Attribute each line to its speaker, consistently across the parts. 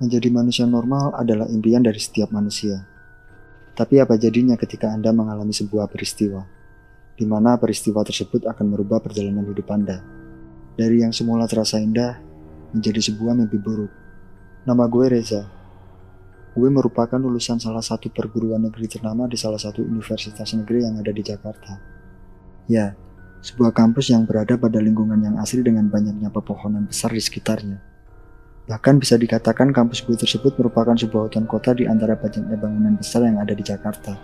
Speaker 1: Menjadi manusia normal adalah impian dari setiap manusia. Tapi apa jadinya ketika Anda mengalami sebuah peristiwa, di mana peristiwa tersebut akan merubah perjalanan hidup Anda? Dari yang semula terasa indah, menjadi sebuah mimpi buruk. Nama gue Reza. Gue merupakan lulusan salah satu perguruan negeri ternama di salah satu universitas negeri yang ada di Jakarta. Ya, sebuah kampus yang berada pada lingkungan yang asri dengan banyaknya pepohonan besar di sekitarnya. Bahkan bisa dikatakan kampus gue tersebut merupakan sebuah hutan kota di antara banyaknya bangunan besar yang ada di Jakarta.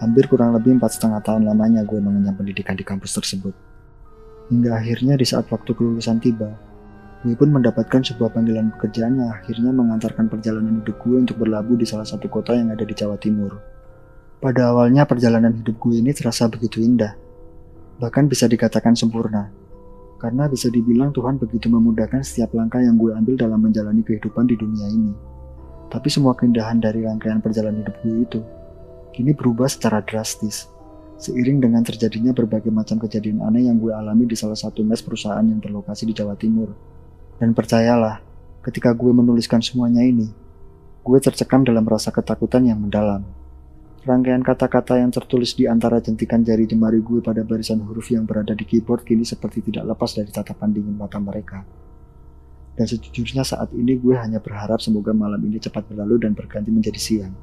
Speaker 1: Hampir kurang lebih empat setengah tahun lamanya gue mengenyam pendidikan di kampus tersebut. Hingga akhirnya di saat waktu kelulusan tiba, gue pun mendapatkan sebuah panggilan pekerjaan yang akhirnya mengantarkan perjalanan hidup gue untuk berlabuh di salah satu kota yang ada di Jawa Timur. Pada awalnya perjalanan hidup gue ini terasa begitu indah, bahkan bisa dikatakan sempurna. Karena bisa dibilang Tuhan begitu memudahkan setiap langkah yang gue ambil dalam menjalani kehidupan di dunia ini. Tapi semua keindahan dari rangkaian perjalanan hidup gue itu, kini berubah secara drastis. Seiring dengan terjadinya berbagai macam kejadian aneh yang gue alami di salah satu mes perusahaan yang berlokasi di Jawa Timur. Dan percayalah, ketika gue menuliskan semuanya ini, gue tercekam dalam rasa ketakutan yang mendalam. Rangkaian kata-kata yang tertulis di antara jentikan jari jemari gue pada barisan huruf yang berada di keyboard kini seperti tidak lepas dari tatapan dingin mata mereka. Dan sejujurnya saat ini gue hanya berharap semoga malam ini cepat berlalu dan berganti menjadi siang.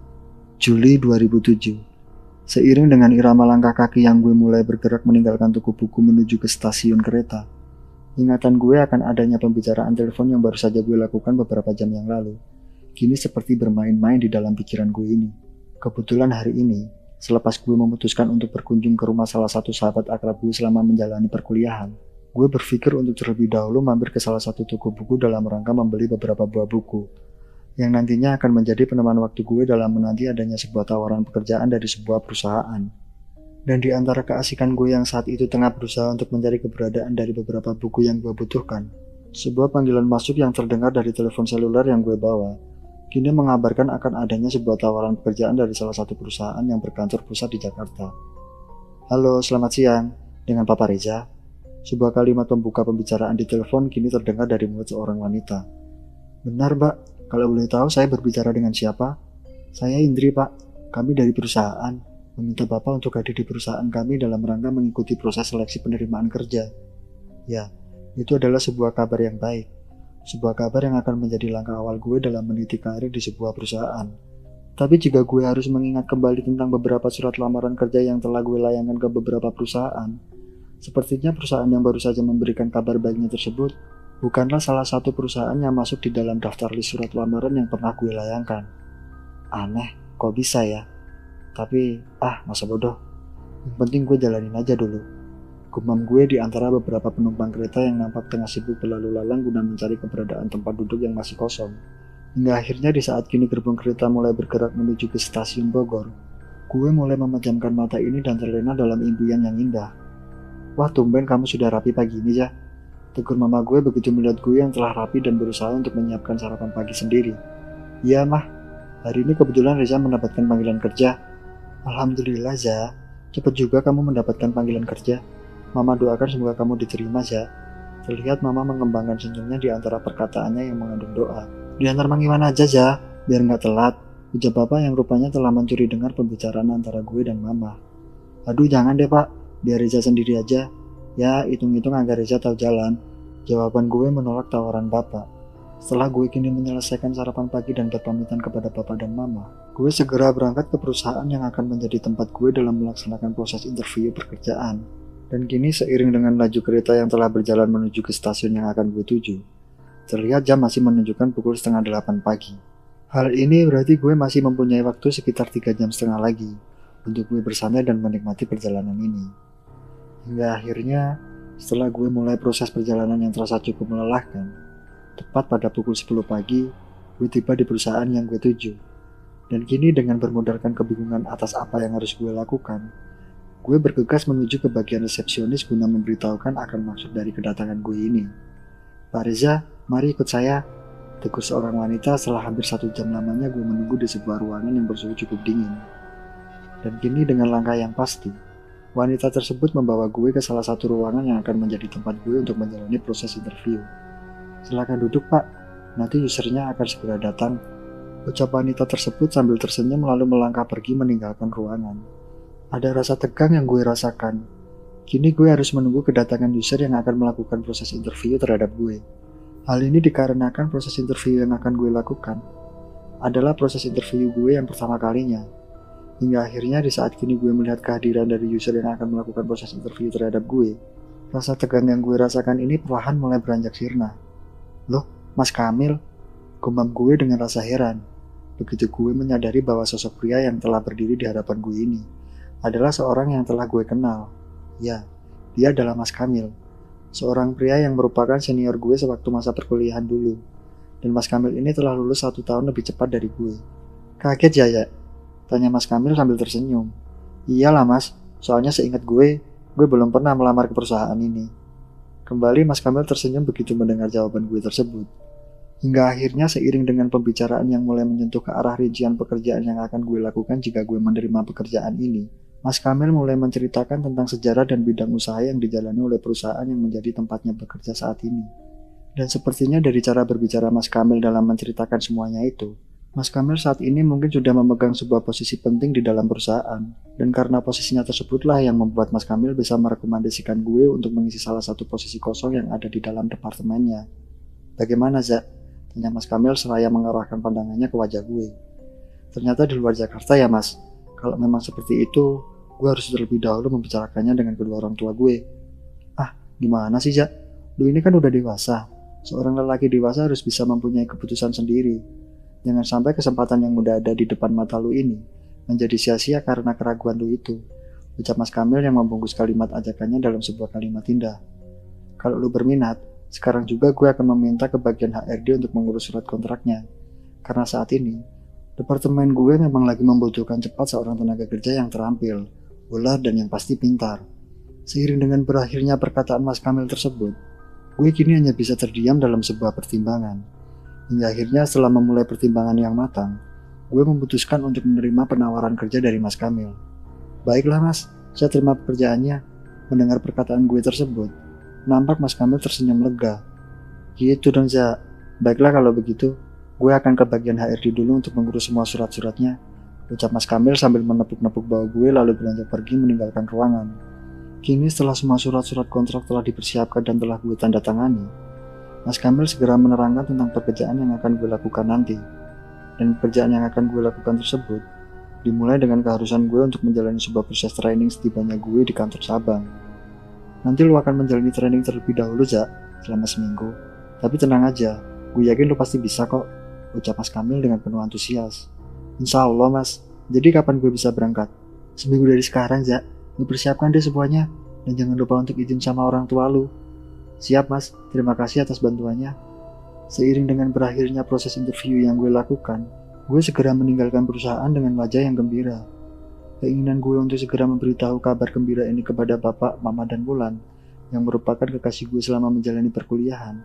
Speaker 1: Juli 2007 Seiring dengan irama langkah kaki yang gue mulai bergerak meninggalkan toko buku menuju ke stasiun kereta, ingatan gue akan adanya pembicaraan telepon yang baru saja gue lakukan beberapa jam yang lalu, kini seperti bermain-main di dalam pikiran gue ini. Kebetulan hari ini, selepas gue memutuskan untuk berkunjung ke rumah salah satu sahabat akrab gue selama menjalani perkuliahan, gue berpikir untuk terlebih dahulu mampir ke salah satu toko buku dalam rangka membeli beberapa buah buku, yang nantinya akan menjadi peneman waktu gue dalam menanti adanya sebuah tawaran pekerjaan dari sebuah perusahaan. Dan di antara keasikan gue yang saat itu tengah berusaha untuk mencari keberadaan dari beberapa buku yang gue butuhkan, sebuah panggilan masuk yang terdengar dari telepon seluler yang gue bawa kini mengabarkan akan adanya sebuah tawaran pekerjaan dari salah satu perusahaan yang berkantor pusat di Jakarta. Halo, selamat siang. Dengan Papa Reza. Sebuah kalimat pembuka pembicaraan di telepon kini terdengar dari mulut seorang wanita. Benar, Mbak. Kalau boleh tahu saya berbicara dengan siapa? Saya Indri, Pak. Kami dari perusahaan. Meminta Bapak untuk hadir di perusahaan kami dalam rangka mengikuti proses seleksi penerimaan kerja. Ya, itu adalah sebuah kabar yang baik sebuah kabar yang akan menjadi langkah awal gue dalam meniti karir di sebuah perusahaan. Tapi jika gue harus mengingat kembali tentang beberapa surat lamaran kerja yang telah gue layangkan ke beberapa perusahaan, sepertinya perusahaan yang baru saja memberikan kabar baiknya tersebut bukanlah salah satu perusahaan yang masuk di dalam daftar list surat lamaran yang pernah gue layangkan. Aneh, kok bisa ya? Tapi, ah, masa bodoh. Yang penting gue jalanin aja dulu. Gumam gue di antara beberapa penumpang kereta yang nampak tengah sibuk berlalu lalang guna mencari keberadaan tempat duduk yang masih kosong. Hingga akhirnya di saat kini gerbong kereta mulai bergerak menuju ke stasiun Bogor, gue mulai memejamkan mata ini dan terlena dalam impian yang indah. Wah tumben kamu sudah rapi pagi ini ya. Tegur mama gue begitu melihat gue yang telah rapi dan berusaha untuk menyiapkan sarapan pagi sendiri. Iya mah, hari ini kebetulan Reza mendapatkan panggilan kerja. Alhamdulillah Za, cepat juga kamu mendapatkan panggilan kerja. Mama doakan semoga kamu diterima, ya. Terlihat Mama mengembangkan senyumnya di antara perkataannya yang mengandung doa. Diantar gimana aja, ya, biar nggak telat. Ujar Papa yang rupanya telah mencuri dengar pembicaraan antara gue dan Mama. Aduh, jangan deh, Pak. Biar Reza sendiri aja. Ya, hitung-hitung agar Reza tahu jalan. Jawaban gue menolak tawaran Bapak. Setelah gue kini menyelesaikan sarapan pagi dan berpamitan kepada Papa dan Mama, gue segera berangkat ke perusahaan yang akan menjadi tempat gue dalam melaksanakan proses interview pekerjaan. Dan kini seiring dengan laju kereta yang telah berjalan menuju ke stasiun yang akan gue tuju, terlihat jam masih menunjukkan pukul setengah delapan pagi. Hal ini berarti gue masih mempunyai waktu sekitar tiga jam setengah lagi untuk gue bersantai dan menikmati perjalanan ini. Hingga akhirnya, setelah gue mulai proses perjalanan yang terasa cukup melelahkan, tepat pada pukul 10 pagi, gue tiba di perusahaan yang gue tuju. Dan kini dengan bermodalkan kebingungan atas apa yang harus gue lakukan, Gue bergegas menuju ke bagian resepsionis guna memberitahukan akan maksud dari kedatangan gue ini. Pak Reza, mari ikut saya. Tegur seorang wanita setelah hampir satu jam lamanya gue menunggu di sebuah ruangan yang bersuhu cukup dingin. Dan kini dengan langkah yang pasti, wanita tersebut membawa gue ke salah satu ruangan yang akan menjadi tempat gue untuk menjalani proses interview. Silakan duduk pak, Nanti usernya akan segera datang. Ucap wanita tersebut sambil tersenyum lalu melangkah pergi meninggalkan ruangan. Ada rasa tegang yang gue rasakan. Kini gue harus menunggu kedatangan user yang akan melakukan proses interview terhadap gue. Hal ini dikarenakan proses interview yang akan gue lakukan adalah proses interview gue yang pertama kalinya. Hingga akhirnya di saat kini gue melihat kehadiran dari user yang akan melakukan proses interview terhadap gue, rasa tegang yang gue rasakan ini perlahan mulai beranjak sirna. Loh, Mas Kamil, gumam gue dengan rasa heran. Begitu gue menyadari bahwa sosok pria yang telah berdiri di hadapan gue ini adalah seorang yang telah gue kenal. Ya, dia adalah Mas Kamil, seorang pria yang merupakan senior gue sewaktu masa perkuliahan dulu. Dan Mas Kamil ini telah lulus satu tahun lebih cepat dari gue. Kaget ya ya? Tanya Mas Kamil sambil tersenyum. Iyalah mas, soalnya seingat gue, gue belum pernah melamar ke perusahaan ini. Kembali Mas Kamil tersenyum begitu mendengar jawaban gue tersebut. Hingga akhirnya seiring dengan pembicaraan yang mulai menyentuh ke arah rincian pekerjaan yang akan gue lakukan jika gue menerima pekerjaan ini, Mas Kamil mulai menceritakan tentang sejarah dan bidang usaha yang dijalani oleh perusahaan yang menjadi tempatnya bekerja saat ini. Dan sepertinya dari cara berbicara Mas Kamil dalam menceritakan semuanya itu, Mas Kamil saat ini mungkin sudah memegang sebuah posisi penting di dalam perusahaan. Dan karena posisinya tersebutlah yang membuat Mas Kamil bisa merekomendasikan gue untuk mengisi salah satu posisi kosong yang ada di dalam departemennya. Bagaimana, Zak? Tanya Mas Kamil seraya mengarahkan pandangannya ke wajah gue. Ternyata di luar Jakarta ya mas, kalau memang seperti itu, gue harus terlebih dahulu membicarakannya dengan kedua orang tua gue. Ah, gimana sih Jak? Lu ini kan udah dewasa. Seorang lelaki dewasa harus bisa mempunyai keputusan sendiri. Jangan sampai kesempatan yang udah ada di depan mata lu ini menjadi sia-sia karena keraguan lu itu. Ucap Mas Kamil yang membungkus kalimat ajakannya dalam sebuah kalimat indah. Kalau lu berminat, sekarang juga gue akan meminta ke bagian HRD untuk mengurus surat kontraknya. Karena saat ini, departemen gue memang lagi membutuhkan cepat seorang tenaga kerja yang terampil, ular dan yang pasti pintar. Seiring dengan berakhirnya perkataan Mas Kamil tersebut, gue kini hanya bisa terdiam dalam sebuah pertimbangan. Hingga akhirnya setelah memulai pertimbangan yang matang, gue memutuskan untuk menerima penawaran kerja dari Mas Kamil. Baiklah mas, saya terima pekerjaannya. Mendengar perkataan gue tersebut, Nampak Mas Kamil tersenyum lega. Gitu dong, Za. Baiklah kalau begitu, gue akan ke bagian HRD dulu untuk mengurus semua surat-suratnya. Ucap Mas Kamil sambil menepuk-nepuk bawah gue lalu beranjak pergi meninggalkan ruangan. Kini setelah semua surat-surat kontrak telah dipersiapkan dan telah gue tanda tangani, Mas Kamil segera menerangkan tentang pekerjaan yang akan gue lakukan nanti. Dan pekerjaan yang akan gue lakukan tersebut dimulai dengan keharusan gue untuk menjalani sebuah proses training setibanya gue di kantor Sabang. Nanti lu akan menjalani training terlebih dahulu, Jak, selama seminggu. Tapi tenang aja, gue yakin lu pasti bisa kok, ucap Mas Kamil dengan penuh antusias. Insya Allah, Mas. Jadi kapan gue bisa berangkat? Seminggu dari sekarang, Jak. Lu persiapkan deh semuanya. Dan jangan lupa untuk izin sama orang tua lu. Siap, Mas. Terima kasih atas bantuannya. Seiring dengan berakhirnya proses interview yang gue lakukan, gue segera meninggalkan perusahaan dengan wajah yang gembira. Keinginan gue untuk segera memberitahu kabar gembira ini kepada bapak, mama, dan Bulan, yang merupakan kekasih gue selama menjalani perkuliahan,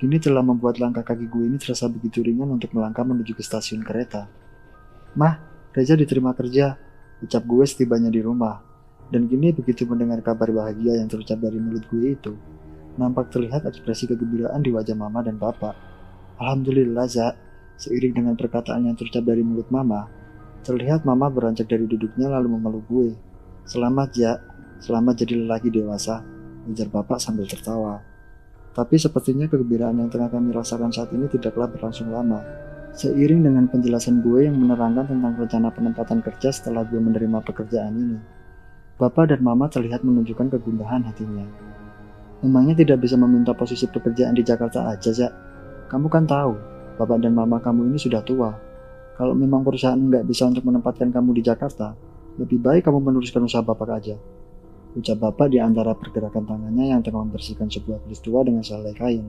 Speaker 1: kini telah membuat langkah kaki gue ini terasa begitu ringan untuk melangkah menuju ke stasiun kereta. Mah, Reza diterima kerja, ucap gue setibanya di rumah. Dan kini begitu mendengar kabar bahagia yang terucap dari mulut gue itu, nampak terlihat ekspresi kegembiraan di wajah mama dan bapak. Alhamdulillah, Za, seiring dengan perkataan yang terucap dari mulut mama, Terlihat mama beranjak dari duduknya lalu memeluk gue. Selamat ya, selamat jadi lelaki dewasa, ujar bapak sambil tertawa. Tapi sepertinya kegembiraan yang tengah kami rasakan saat ini tidaklah berlangsung lama. Seiring dengan penjelasan gue yang menerangkan tentang rencana penempatan kerja setelah gue menerima pekerjaan ini, Bapak dan Mama terlihat menunjukkan kegundahan hatinya. Memangnya tidak bisa meminta posisi pekerjaan di Jakarta aja, Zak? Kamu kan tahu, Bapak dan Mama kamu ini sudah tua, kalau memang perusahaan nggak bisa untuk menempatkan kamu di Jakarta, lebih baik kamu meneruskan usaha bapak aja. Ucap bapak di antara pergerakan tangannya yang tengah membersihkan sebuah peristiwa dengan selai kain.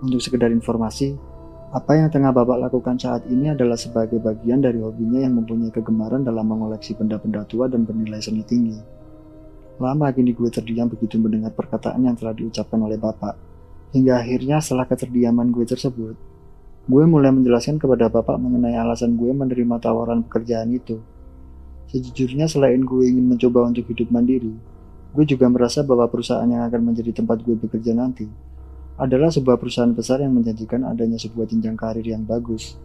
Speaker 1: Untuk sekedar informasi, apa yang tengah bapak lakukan saat ini adalah sebagai bagian dari hobinya yang mempunyai kegemaran dalam mengoleksi benda-benda tua dan bernilai seni tinggi. Lama kini gue terdiam begitu mendengar perkataan yang telah diucapkan oleh bapak. Hingga akhirnya setelah keterdiaman gue tersebut, Gue mulai menjelaskan kepada bapak mengenai alasan gue menerima tawaran pekerjaan itu. Sejujurnya selain gue ingin mencoba untuk hidup mandiri, gue juga merasa bahwa perusahaan yang akan menjadi tempat gue bekerja nanti adalah sebuah perusahaan besar yang menjanjikan adanya sebuah jenjang karir yang bagus.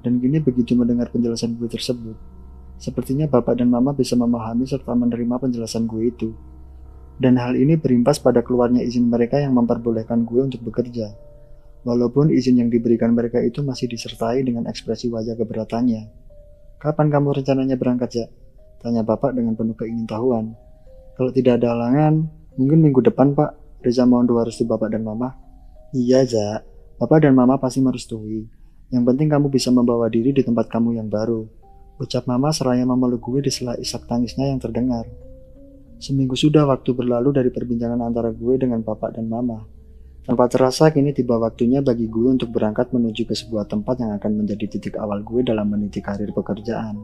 Speaker 1: Dan kini begitu mendengar penjelasan gue tersebut, sepertinya bapak dan mama bisa memahami serta menerima penjelasan gue itu. Dan hal ini berimpas pada keluarnya izin mereka yang memperbolehkan gue untuk bekerja. Walaupun izin yang diberikan mereka itu masih disertai dengan ekspresi wajah keberatannya. Kapan kamu rencananya berangkat, ya? Tanya bapak dengan penuh keingintahuan. Kalau tidak ada halangan, mungkin minggu depan, Pak. Reza mohon doa restu bapak dan mama. Iya, Ja. Bapak dan mama pasti merestui. Yang penting kamu bisa membawa diri di tempat kamu yang baru. Ucap mama seraya memeluk gue di sela isak tangisnya yang terdengar. Seminggu sudah waktu berlalu dari perbincangan antara gue dengan bapak dan mama. Tanpa terasa kini tiba waktunya bagi gue untuk berangkat menuju ke sebuah tempat yang akan menjadi titik awal gue dalam meniti karir pekerjaan.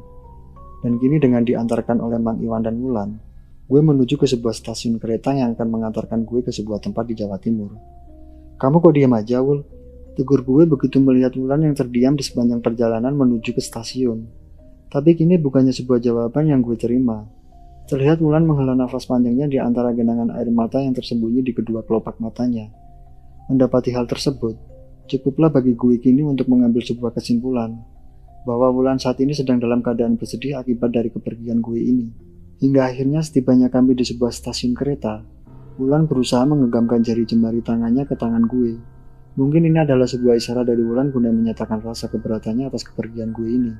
Speaker 1: Dan kini dengan diantarkan oleh Mang Iwan dan Wulan, gue menuju ke sebuah stasiun kereta yang akan mengantarkan gue ke sebuah tempat di Jawa Timur. Kamu kok diam aja, Wul? Tegur gue begitu melihat Wulan yang terdiam di sepanjang perjalanan menuju ke stasiun. Tapi kini bukannya sebuah jawaban yang gue terima, Terlihat Wulan menghela nafas panjangnya di antara genangan air mata yang tersembunyi di kedua kelopak matanya. Mendapati hal tersebut, cukuplah bagi gue kini untuk mengambil sebuah kesimpulan bahwa Wulan saat ini sedang dalam keadaan bersedih akibat dari kepergian gue ini. Hingga akhirnya setibanya kami di sebuah stasiun kereta, Wulan berusaha mengegambkan jari jemari tangannya ke tangan gue. Mungkin ini adalah sebuah isyarat dari Wulan guna menyatakan rasa keberatannya atas kepergian gue ini.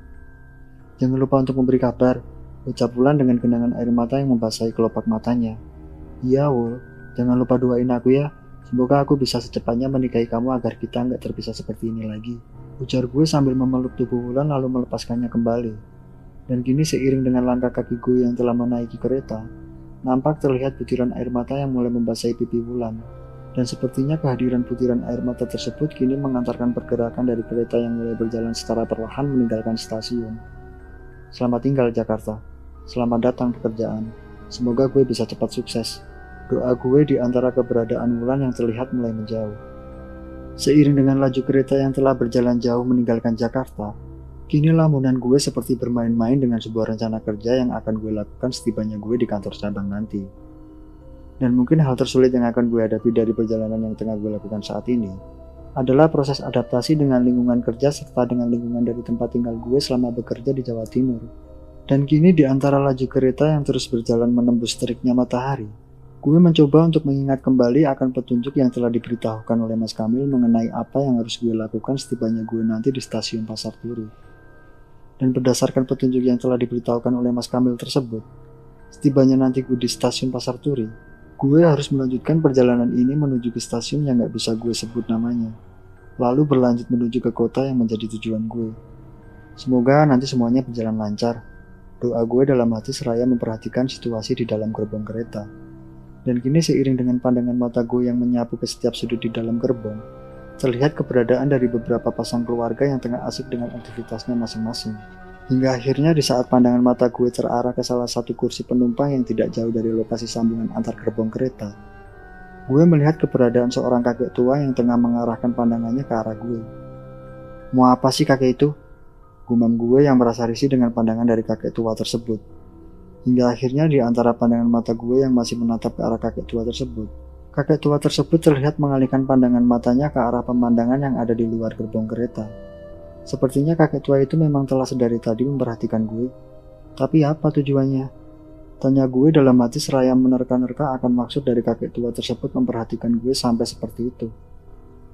Speaker 1: Jangan lupa untuk memberi kabar, Ucap Wulan dengan genangan air mata yang membasahi kelopak matanya. Iya, Wul. Jangan lupa doain aku ya. Semoga aku bisa secepatnya menikahi kamu agar kita nggak terpisah seperti ini lagi. Ujar gue sambil memeluk tubuh Wulan lalu melepaskannya kembali. Dan kini seiring dengan langkah kaki gue yang telah menaiki kereta, nampak terlihat butiran air mata yang mulai membasahi pipi Wulan. Dan sepertinya kehadiran butiran air mata tersebut kini mengantarkan pergerakan dari kereta yang mulai berjalan secara perlahan meninggalkan stasiun. Selamat tinggal Jakarta. Selamat datang pekerjaan. Semoga gue bisa cepat sukses. Doa gue di antara keberadaan Wulan yang terlihat mulai menjauh. Seiring dengan laju kereta yang telah berjalan jauh meninggalkan Jakarta, kini lamunan gue seperti bermain-main dengan sebuah rencana kerja yang akan gue lakukan setibanya gue di kantor cabang nanti. Dan mungkin hal tersulit yang akan gue hadapi dari perjalanan yang tengah gue lakukan saat ini adalah proses adaptasi dengan lingkungan kerja serta dengan lingkungan dari tempat tinggal gue selama bekerja di Jawa Timur. Dan kini di antara laju kereta yang terus berjalan menembus teriknya matahari, gue mencoba untuk mengingat kembali akan petunjuk yang telah diberitahukan oleh Mas Kamil mengenai apa yang harus gue lakukan setibanya gue nanti di stasiun Pasar Turi. Dan berdasarkan petunjuk yang telah diberitahukan oleh Mas Kamil tersebut, setibanya nanti gue di stasiun Pasar Turi, gue harus melanjutkan perjalanan ini menuju ke stasiun yang gak bisa gue sebut namanya, lalu berlanjut menuju ke kota yang menjadi tujuan gue. Semoga nanti semuanya berjalan lancar Doa gue dalam hati seraya memperhatikan situasi di dalam gerbong kereta. Dan kini seiring dengan pandangan mata gue yang menyapu ke setiap sudut di dalam gerbong, terlihat keberadaan dari beberapa pasang keluarga yang tengah asik dengan aktivitasnya masing-masing. Hingga akhirnya di saat pandangan mata gue terarah ke salah satu kursi penumpang yang tidak jauh dari lokasi sambungan antar gerbong kereta, gue melihat keberadaan seorang kakek tua yang tengah mengarahkan pandangannya ke arah gue. Mau apa sih kakek itu? Gumam gue yang merasa risih dengan pandangan dari kakek tua tersebut. Hingga akhirnya di antara pandangan mata gue yang masih menatap ke arah kakek tua tersebut, kakek tua tersebut terlihat mengalihkan pandangan matanya ke arah pemandangan yang ada di luar gerbong kereta. Sepertinya kakek tua itu memang telah sedari tadi memperhatikan gue. Tapi apa tujuannya? Tanya gue dalam hati seraya menerka-nerka akan maksud dari kakek tua tersebut memperhatikan gue sampai seperti itu.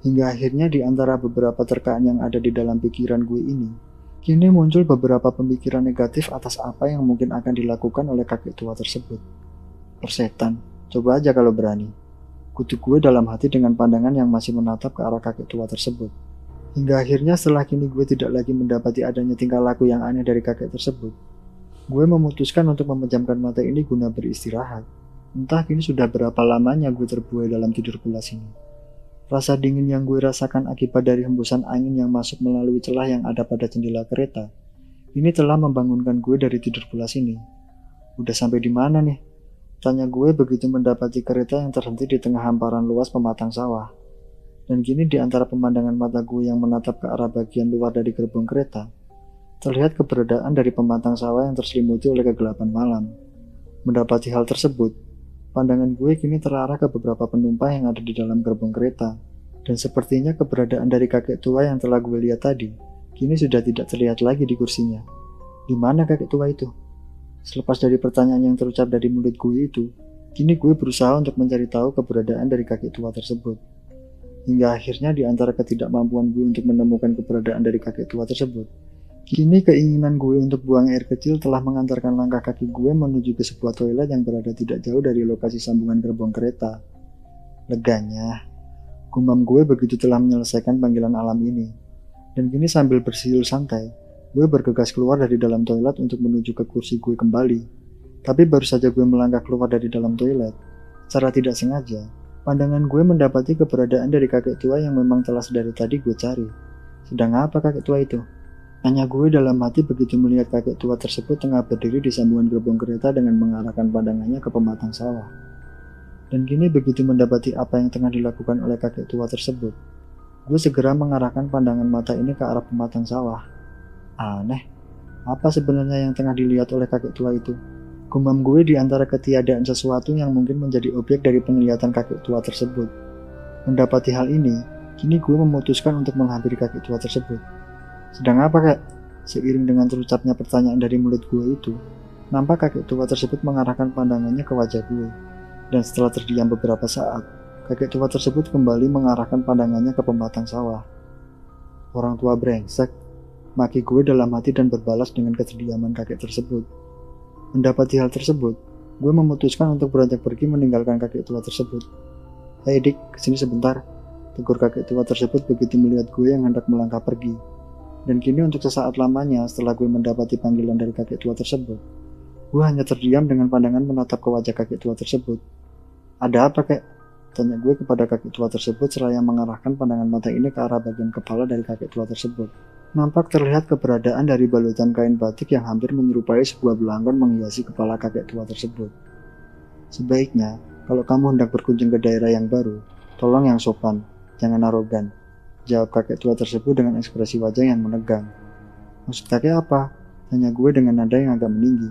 Speaker 1: Hingga akhirnya di antara beberapa terkaan yang ada di dalam pikiran gue ini, Kini muncul beberapa pemikiran negatif atas apa yang mungkin akan dilakukan oleh kakek tua tersebut. Persetan, coba aja kalau berani. Kutuk gue dalam hati dengan pandangan yang masih menatap ke arah kakek tua tersebut. Hingga akhirnya setelah kini gue tidak lagi mendapati adanya tingkah laku yang aneh dari kakek tersebut, gue memutuskan untuk memejamkan mata ini guna beristirahat. Entah kini sudah berapa lamanya gue terbuai dalam tidur pulas ini. Rasa dingin yang gue rasakan akibat dari hembusan angin yang masuk melalui celah yang ada pada jendela kereta, ini telah membangunkan gue dari tidur pulas ini. Udah sampai di mana nih? Tanya gue begitu mendapati kereta yang terhenti di tengah hamparan luas pematang sawah. Dan kini di antara pemandangan mata gue yang menatap ke arah bagian luar dari gerbong kereta, terlihat keberadaan dari pematang sawah yang terselimuti oleh kegelapan malam. Mendapati hal tersebut, Pandangan gue kini terarah ke beberapa penumpang yang ada di dalam gerbong kereta. Dan sepertinya keberadaan dari kakek tua yang telah gue lihat tadi, kini sudah tidak terlihat lagi di kursinya. Di mana kakek tua itu? Selepas dari pertanyaan yang terucap dari mulut gue itu, kini gue berusaha untuk mencari tahu keberadaan dari kakek tua tersebut. Hingga akhirnya di antara ketidakmampuan gue untuk menemukan keberadaan dari kakek tua tersebut, kini keinginan gue untuk buang air kecil telah mengantarkan langkah kaki gue menuju ke sebuah toilet yang berada tidak jauh dari lokasi sambungan gerbong kereta. Leganya, Gumam gue begitu telah menyelesaikan panggilan alam ini. Dan kini sambil bersiul santai, gue bergegas keluar dari dalam toilet untuk menuju ke kursi gue kembali. Tapi baru saja gue melangkah keluar dari dalam toilet, secara tidak sengaja, pandangan gue mendapati keberadaan dari kakek tua yang memang telah sedari tadi gue cari. Sedang apa kakek tua itu? Tanya gue dalam hati begitu melihat kakek tua tersebut tengah berdiri di sambungan gerbong kereta dengan mengarahkan pandangannya ke pematang sawah. Dan kini begitu mendapati apa yang tengah dilakukan oleh kakek tua tersebut, gue segera mengarahkan pandangan mata ini ke arah pematang sawah. Aneh, apa sebenarnya yang tengah dilihat oleh kakek tua itu? Gumam gue di antara ketiadaan sesuatu yang mungkin menjadi objek dari penglihatan kakek tua tersebut. Mendapati hal ini, kini gue memutuskan untuk menghampiri kakek tua tersebut. Sedang apa kak? Seiring dengan terucapnya pertanyaan dari mulut gue itu, nampak kakek tua tersebut mengarahkan pandangannya ke wajah gue. Dan setelah terdiam beberapa saat, kakek tua tersebut kembali mengarahkan pandangannya ke pematang sawah. Orang tua brengsek, maki gue dalam hati dan berbalas dengan keterdiaman kakek tersebut. Mendapati hal tersebut, gue memutuskan untuk beranjak pergi meninggalkan kakek tua tersebut. Hei dik, ke sini sebentar. Tegur kakek tua tersebut begitu melihat gue yang hendak melangkah pergi. Dan kini untuk sesaat lamanya setelah gue mendapati panggilan dari kakek tua tersebut, Gue hanya terdiam dengan pandangan menatap ke wajah kakek tua tersebut. Ada apa kek? Tanya gue kepada kakek tua tersebut seraya mengarahkan pandangan mata ini ke arah bagian kepala dari kakek tua tersebut. Nampak terlihat keberadaan dari balutan kain batik yang hampir menyerupai sebuah belangkon menghiasi kepala kakek tua tersebut. Sebaiknya, kalau kamu hendak berkunjung ke daerah yang baru, tolong yang sopan, jangan arogan. Jawab kakek tua tersebut dengan ekspresi wajah yang menegang. Maksud kakek apa? Tanya gue dengan nada yang agak meninggi.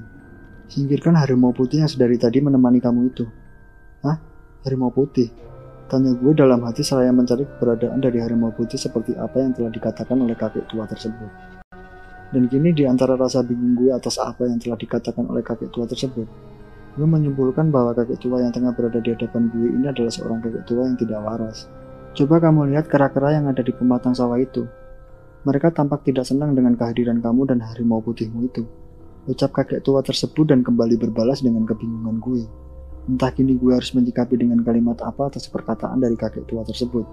Speaker 1: Singkirkan harimau putih yang sedari tadi menemani kamu itu. Hah? Harimau putih? Tanya gue dalam hati seraya mencari keberadaan dari harimau putih seperti apa yang telah dikatakan oleh kakek tua tersebut. Dan kini di antara rasa bingung gue atas apa yang telah dikatakan oleh kakek tua tersebut, gue menyimpulkan bahwa kakek tua yang tengah berada di hadapan gue ini adalah seorang kakek tua yang tidak waras. Coba kamu lihat kera-kera yang ada di pematang sawah itu. Mereka tampak tidak senang dengan kehadiran kamu dan harimau putihmu itu. Ucap kakek tua tersebut dan kembali berbalas dengan kebingungan gue. Entah kini gue harus menyikapi dengan kalimat apa atas perkataan dari kakek tua tersebut.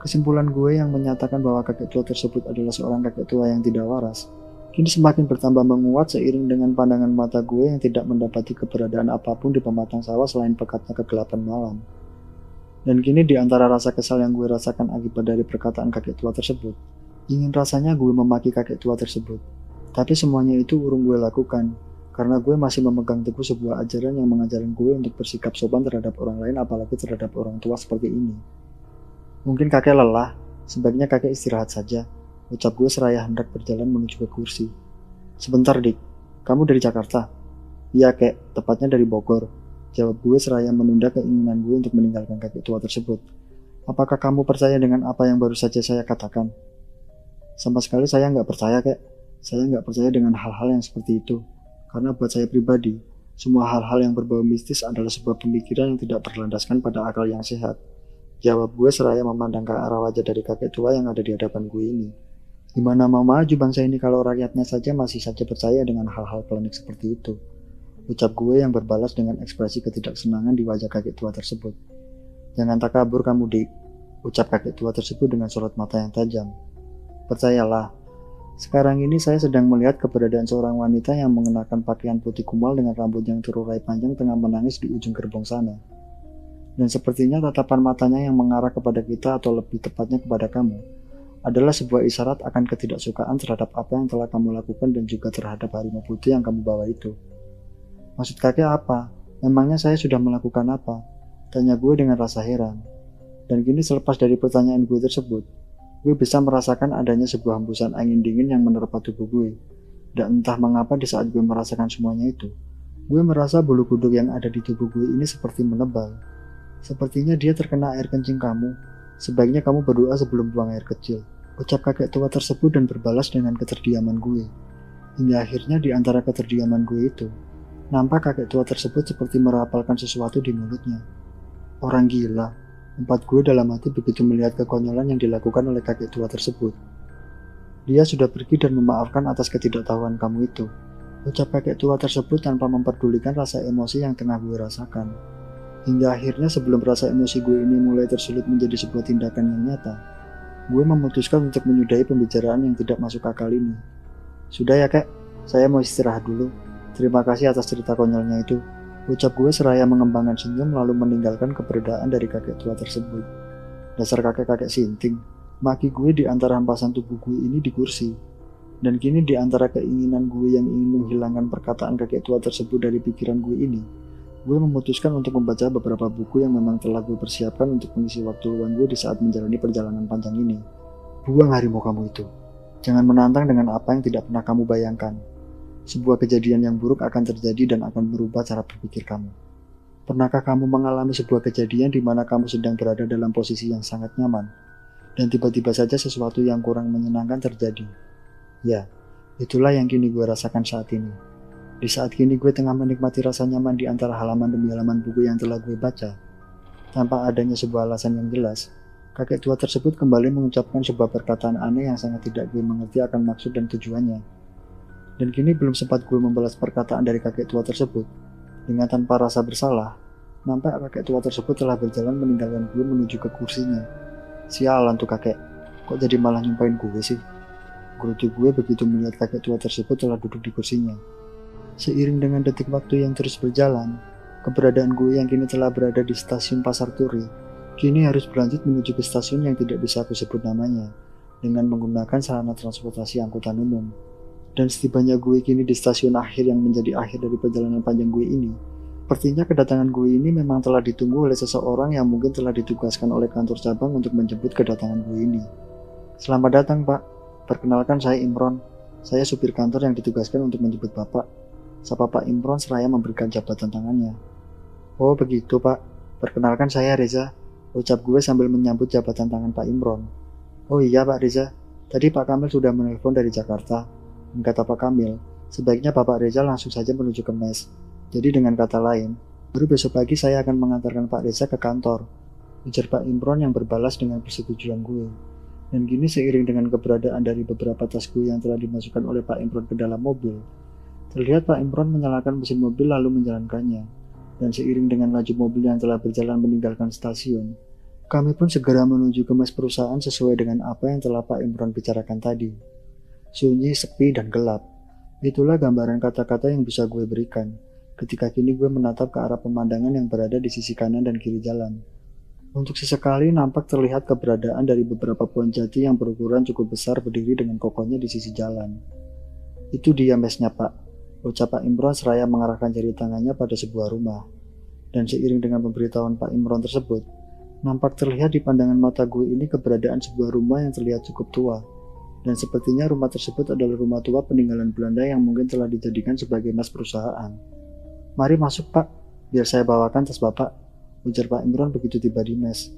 Speaker 1: Kesimpulan gue yang menyatakan bahwa kakek tua tersebut adalah seorang kakek tua yang tidak waras, kini semakin bertambah menguat seiring dengan pandangan mata gue yang tidak mendapati keberadaan apa pun di pematang sawah selain pekatnya kegelapan malam. Dan kini di antara rasa kesal yang gue rasakan akibat dari perkataan kakek tua tersebut, ingin rasanya gue memaki kakek tua tersebut. Tapi semuanya itu urung gue lakukan, karena gue masih memegang teguh sebuah ajaran yang mengajarkan gue untuk bersikap sopan terhadap orang lain apalagi terhadap orang tua seperti ini. Mungkin kakek lelah, sebaiknya kakek istirahat saja, ucap gue seraya hendak berjalan menuju ke kursi. Sebentar dik, kamu dari Jakarta? Iya kek, tepatnya dari Bogor. Jawab gue seraya menunda keinginan gue untuk meninggalkan kakek tua tersebut. Apakah kamu percaya dengan apa yang baru saja saya katakan? Sama sekali saya nggak percaya kek. Saya nggak percaya dengan hal-hal yang seperti itu, karena buat saya pribadi, semua hal-hal yang berbau mistis adalah sebuah pemikiran yang tidak berlandaskan pada akal yang sehat. Jawab gue seraya memandang ke arah wajah dari kakek tua yang ada di hadapan gue ini. Gimana mau maju bangsa ini kalau rakyatnya saja masih saja percaya dengan hal-hal klinik seperti itu? Ucap gue yang berbalas dengan ekspresi ketidaksenangan di wajah kakek tua tersebut. Jangan tak kabur kamu dik, ucap kakek tua tersebut dengan sorot mata yang tajam. Percayalah, sekarang ini saya sedang melihat keberadaan seorang wanita yang mengenakan pakaian putih kumal dengan rambut yang terurai panjang tengah menangis di ujung gerbong sana. Dan sepertinya tatapan matanya yang mengarah kepada kita atau lebih tepatnya kepada kamu adalah sebuah isyarat akan ketidaksukaan terhadap apa yang telah kamu lakukan dan juga terhadap harimau putih yang kamu bawa itu. Maksud kakek apa? Memangnya saya sudah melakukan apa? Tanya gue dengan rasa heran. Dan kini selepas dari pertanyaan gue tersebut, gue bisa merasakan adanya sebuah hembusan angin dingin yang menerpa tubuh gue. Dan entah mengapa di saat gue merasakan semuanya itu, gue merasa bulu kuduk yang ada di tubuh gue ini seperti menebal. Sepertinya dia terkena air kencing kamu, Sebaiknya kamu berdoa sebelum buang air kecil. Ucap kakek tua tersebut dan berbalas dengan keterdiaman gue. Hingga akhirnya di antara keterdiaman gue itu, nampak kakek tua tersebut seperti merapalkan sesuatu di mulutnya. Orang gila, empat gue dalam hati begitu melihat kekonyolan yang dilakukan oleh kakek tua tersebut. Dia sudah pergi dan memaafkan atas ketidaktahuan kamu itu. Ucap kakek tua tersebut tanpa memperdulikan rasa emosi yang tengah gue rasakan. Hingga akhirnya sebelum rasa emosi gue ini mulai tersulut menjadi sebuah tindakan yang nyata, gue memutuskan untuk menyudahi pembicaraan yang tidak masuk akal ini. Sudah ya kek, saya mau istirahat dulu. Terima kasih atas cerita konyolnya itu. Ucap gue seraya mengembangkan senyum lalu meninggalkan keberadaan dari kakek tua tersebut. Dasar kakek-kakek sinting, maki gue di antara hempasan tubuh gue ini di kursi. Dan kini di antara keinginan gue yang ingin menghilangkan perkataan kakek tua tersebut dari pikiran gue ini, gue memutuskan untuk membaca beberapa buku yang memang telah gue persiapkan untuk mengisi waktu luang gue di saat menjalani perjalanan panjang ini. Buang harimau kamu itu. Jangan menantang dengan apa yang tidak pernah kamu bayangkan. Sebuah kejadian yang buruk akan terjadi dan akan merubah cara berpikir kamu. Pernahkah kamu mengalami sebuah kejadian di mana kamu sedang berada dalam posisi yang sangat nyaman, dan tiba-tiba saja sesuatu yang kurang menyenangkan terjadi? Ya, itulah yang kini gue rasakan saat ini. Di saat kini gue tengah menikmati rasa nyaman di antara halaman demi halaman buku yang telah gue baca, tanpa adanya sebuah alasan yang jelas, Kakek tua tersebut kembali mengucapkan sebuah perkataan aneh yang sangat tidak gue mengerti akan maksud dan tujuannya. Dan kini belum sempat gue membalas perkataan dari kakek tua tersebut. Dengan tanpa rasa bersalah, nampak kakek tua tersebut telah berjalan meninggalkan gue menuju ke kursinya. Sialan tuh kakek, kok jadi malah nyumpain gue sih? Gerutu gue begitu melihat kakek tua tersebut telah duduk di kursinya. Seiring dengan detik waktu yang terus berjalan, keberadaan gue yang kini telah berada di stasiun Pasar Turi Kini harus berlanjut menuju ke stasiun yang tidak bisa aku sebut namanya, dengan menggunakan sarana transportasi angkutan umum. Dan setibanya gue kini di stasiun akhir yang menjadi akhir dari perjalanan panjang gue ini, sepertinya kedatangan gue ini memang telah ditunggu oleh seseorang yang mungkin telah ditugaskan oleh kantor cabang untuk menjemput kedatangan gue ini. Selamat datang, Pak. Perkenalkan saya Imron. Saya supir kantor yang ditugaskan untuk menjemput Bapak. Sapa Pak Imron seraya memberikan jabatan tangannya. Oh, begitu, Pak. Perkenalkan saya Reza. Ucap gue sambil menyambut jabatan tangan Pak Imron. Oh iya Pak Reza, tadi Pak Kamil sudah menelpon dari Jakarta. Kata Pak Kamil, sebaiknya Bapak Reza langsung saja menuju ke mes. Jadi dengan kata lain, baru besok pagi saya akan mengantarkan Pak Reza ke kantor. Ujar Pak Imron yang berbalas dengan persetujuan gue. Dan gini seiring dengan keberadaan dari beberapa tas gue yang telah dimasukkan oleh Pak Imron ke dalam mobil, terlihat Pak Imron menyalakan mesin mobil lalu menjalankannya dan seiring dengan laju mobil yang telah berjalan meninggalkan stasiun, kami pun segera menuju ke mes perusahaan sesuai dengan apa yang telah Pak Imron bicarakan tadi. Sunyi, sepi, dan gelap. Itulah gambaran kata-kata yang bisa gue berikan ketika kini gue menatap ke arah pemandangan yang berada di sisi kanan dan kiri jalan. Untuk sesekali nampak terlihat keberadaan dari beberapa pohon jati yang berukuran cukup besar berdiri dengan kokohnya di sisi jalan. Itu dia mesnya pak, Ucap Pak Imron seraya mengarahkan jari tangannya pada sebuah rumah. Dan seiring dengan pemberitahuan Pak Imron tersebut, nampak terlihat di pandangan mata gue ini keberadaan sebuah rumah yang terlihat cukup tua. Dan sepertinya rumah tersebut adalah rumah tua peninggalan Belanda yang mungkin telah dijadikan sebagai mas perusahaan. Mari masuk pak, biar saya bawakan tas bapak, ujar Pak Imron begitu tiba di mes.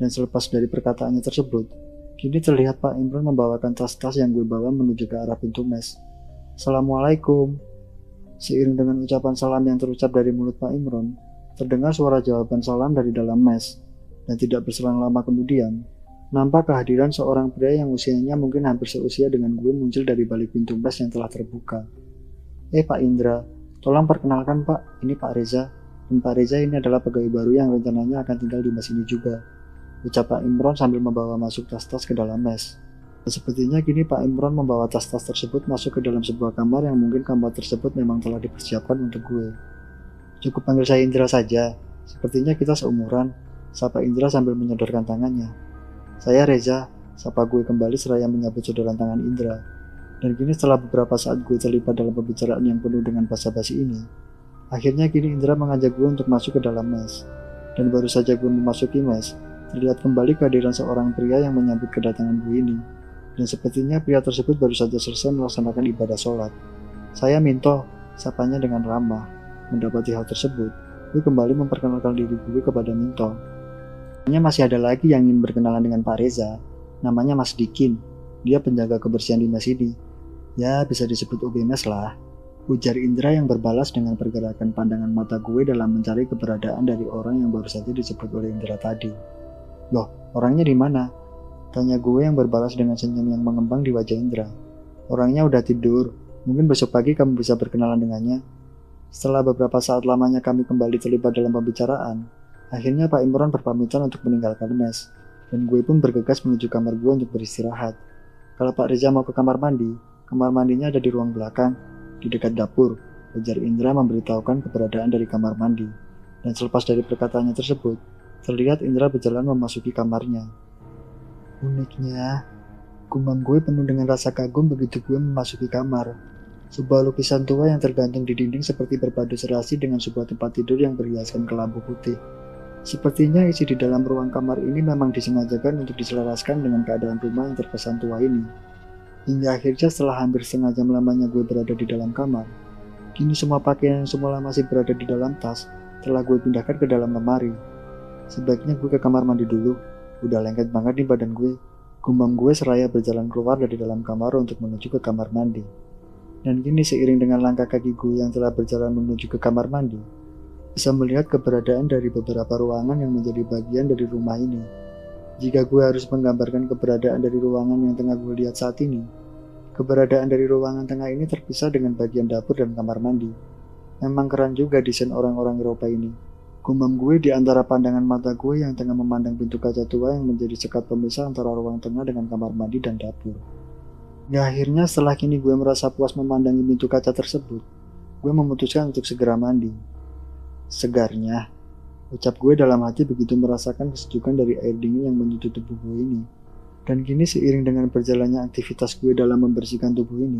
Speaker 1: Dan selepas dari perkataannya tersebut, kini terlihat Pak Imron membawakan tas-tas yang gue bawa menuju ke arah pintu mes. Assalamualaikum, Seiring dengan ucapan salam yang terucap dari mulut Pak Imron, terdengar suara jawaban salam dari dalam mes, dan tidak berselang lama kemudian, nampak kehadiran seorang pria yang usianya mungkin hampir seusia dengan gue muncul dari balik pintu mes yang telah terbuka. Eh Pak Indra, tolong perkenalkan Pak, ini Pak Reza, dan Pak Reza ini adalah pegawai baru yang rencananya akan tinggal di mes ini juga. Ucap Pak Imron sambil membawa masuk tas-tas ke dalam mes. Sepertinya kini Pak Imron membawa tas-tas tersebut masuk ke dalam sebuah kamar yang mungkin kamar tersebut memang telah dipersiapkan untuk gue. Cukup panggil saya Indra saja, sepertinya kita seumuran, sapa Indra sambil menyodorkan tangannya. Saya Reza, sapa gue kembali seraya menyabut sodoran tangan Indra. Dan kini setelah beberapa saat gue terlibat dalam pembicaraan yang penuh dengan basa-basi ini, akhirnya kini Indra mengajak gue untuk masuk ke dalam mes. Dan baru saja gue memasuki mes, terlihat kembali kehadiran seorang pria yang menyambut kedatangan gue ini dan sepertinya pria tersebut baru saja selesai melaksanakan ibadah sholat. Saya Minto, sapanya dengan ramah. Mendapati hal tersebut, gue kembali memperkenalkan diri gue kepada Minto. Hanya masih ada lagi yang ingin berkenalan dengan Pak Reza. Namanya Mas Dikin. Dia penjaga kebersihan di mes ini. Ya, bisa disebut UBMS lah. Ujar Indra yang berbalas dengan pergerakan pandangan mata gue dalam mencari keberadaan dari orang yang baru saja disebut oleh Indra tadi. Loh, orangnya di mana? Tanya gue yang berbalas dengan senyum yang mengembang di wajah Indra. Orangnya udah tidur, mungkin besok pagi kamu bisa berkenalan dengannya. Setelah beberapa saat lamanya kami kembali terlibat dalam pembicaraan, akhirnya Pak Imron berpamitan untuk meninggalkan mes, dan gue pun bergegas menuju kamar gue untuk beristirahat. Kalau Pak Reza mau ke kamar mandi, kamar mandinya ada di ruang belakang, di dekat dapur, ujar Indra memberitahukan keberadaan dari kamar mandi. Dan selepas dari perkataannya tersebut, terlihat Indra berjalan memasuki kamarnya. Uniknya, gumam gue penuh dengan rasa kagum begitu gue memasuki kamar. Sebuah lukisan tua yang tergantung di dinding seperti berpadu serasi dengan sebuah tempat tidur yang berhiaskan kelambu putih. Sepertinya isi di dalam ruang kamar ini memang disengajakan untuk diselaraskan dengan keadaan rumah yang terkesan tua ini. Hingga akhirnya setelah hampir setengah jam lamanya gue berada di dalam kamar, kini semua pakaian yang semula masih berada di dalam tas telah gue pindahkan ke dalam lemari. Sebaiknya gue ke kamar mandi dulu, udah lengket banget nih badan gue. Gumam gue seraya berjalan keluar dari dalam kamar untuk menuju ke kamar mandi. Dan kini seiring dengan langkah kaki gue yang telah berjalan menuju ke kamar mandi, bisa melihat keberadaan dari beberapa ruangan yang menjadi bagian dari rumah ini. Jika gue harus menggambarkan keberadaan dari ruangan yang tengah gue lihat saat ini, keberadaan dari ruangan tengah ini terpisah dengan bagian dapur dan kamar mandi. Memang keren juga desain orang-orang Eropa ini. Gumam gue di antara pandangan mata gue yang tengah memandang pintu kaca tua yang menjadi sekat pemisah antara ruang tengah dengan kamar mandi dan dapur. Ya akhirnya setelah kini gue merasa puas memandangi pintu kaca tersebut, gue memutuskan untuk segera mandi. Segarnya, Ucap gue dalam hati begitu merasakan kesejukan dari air dingin yang menyentuh tubuh gue ini. Dan kini seiring dengan berjalannya aktivitas gue dalam membersihkan tubuh ini,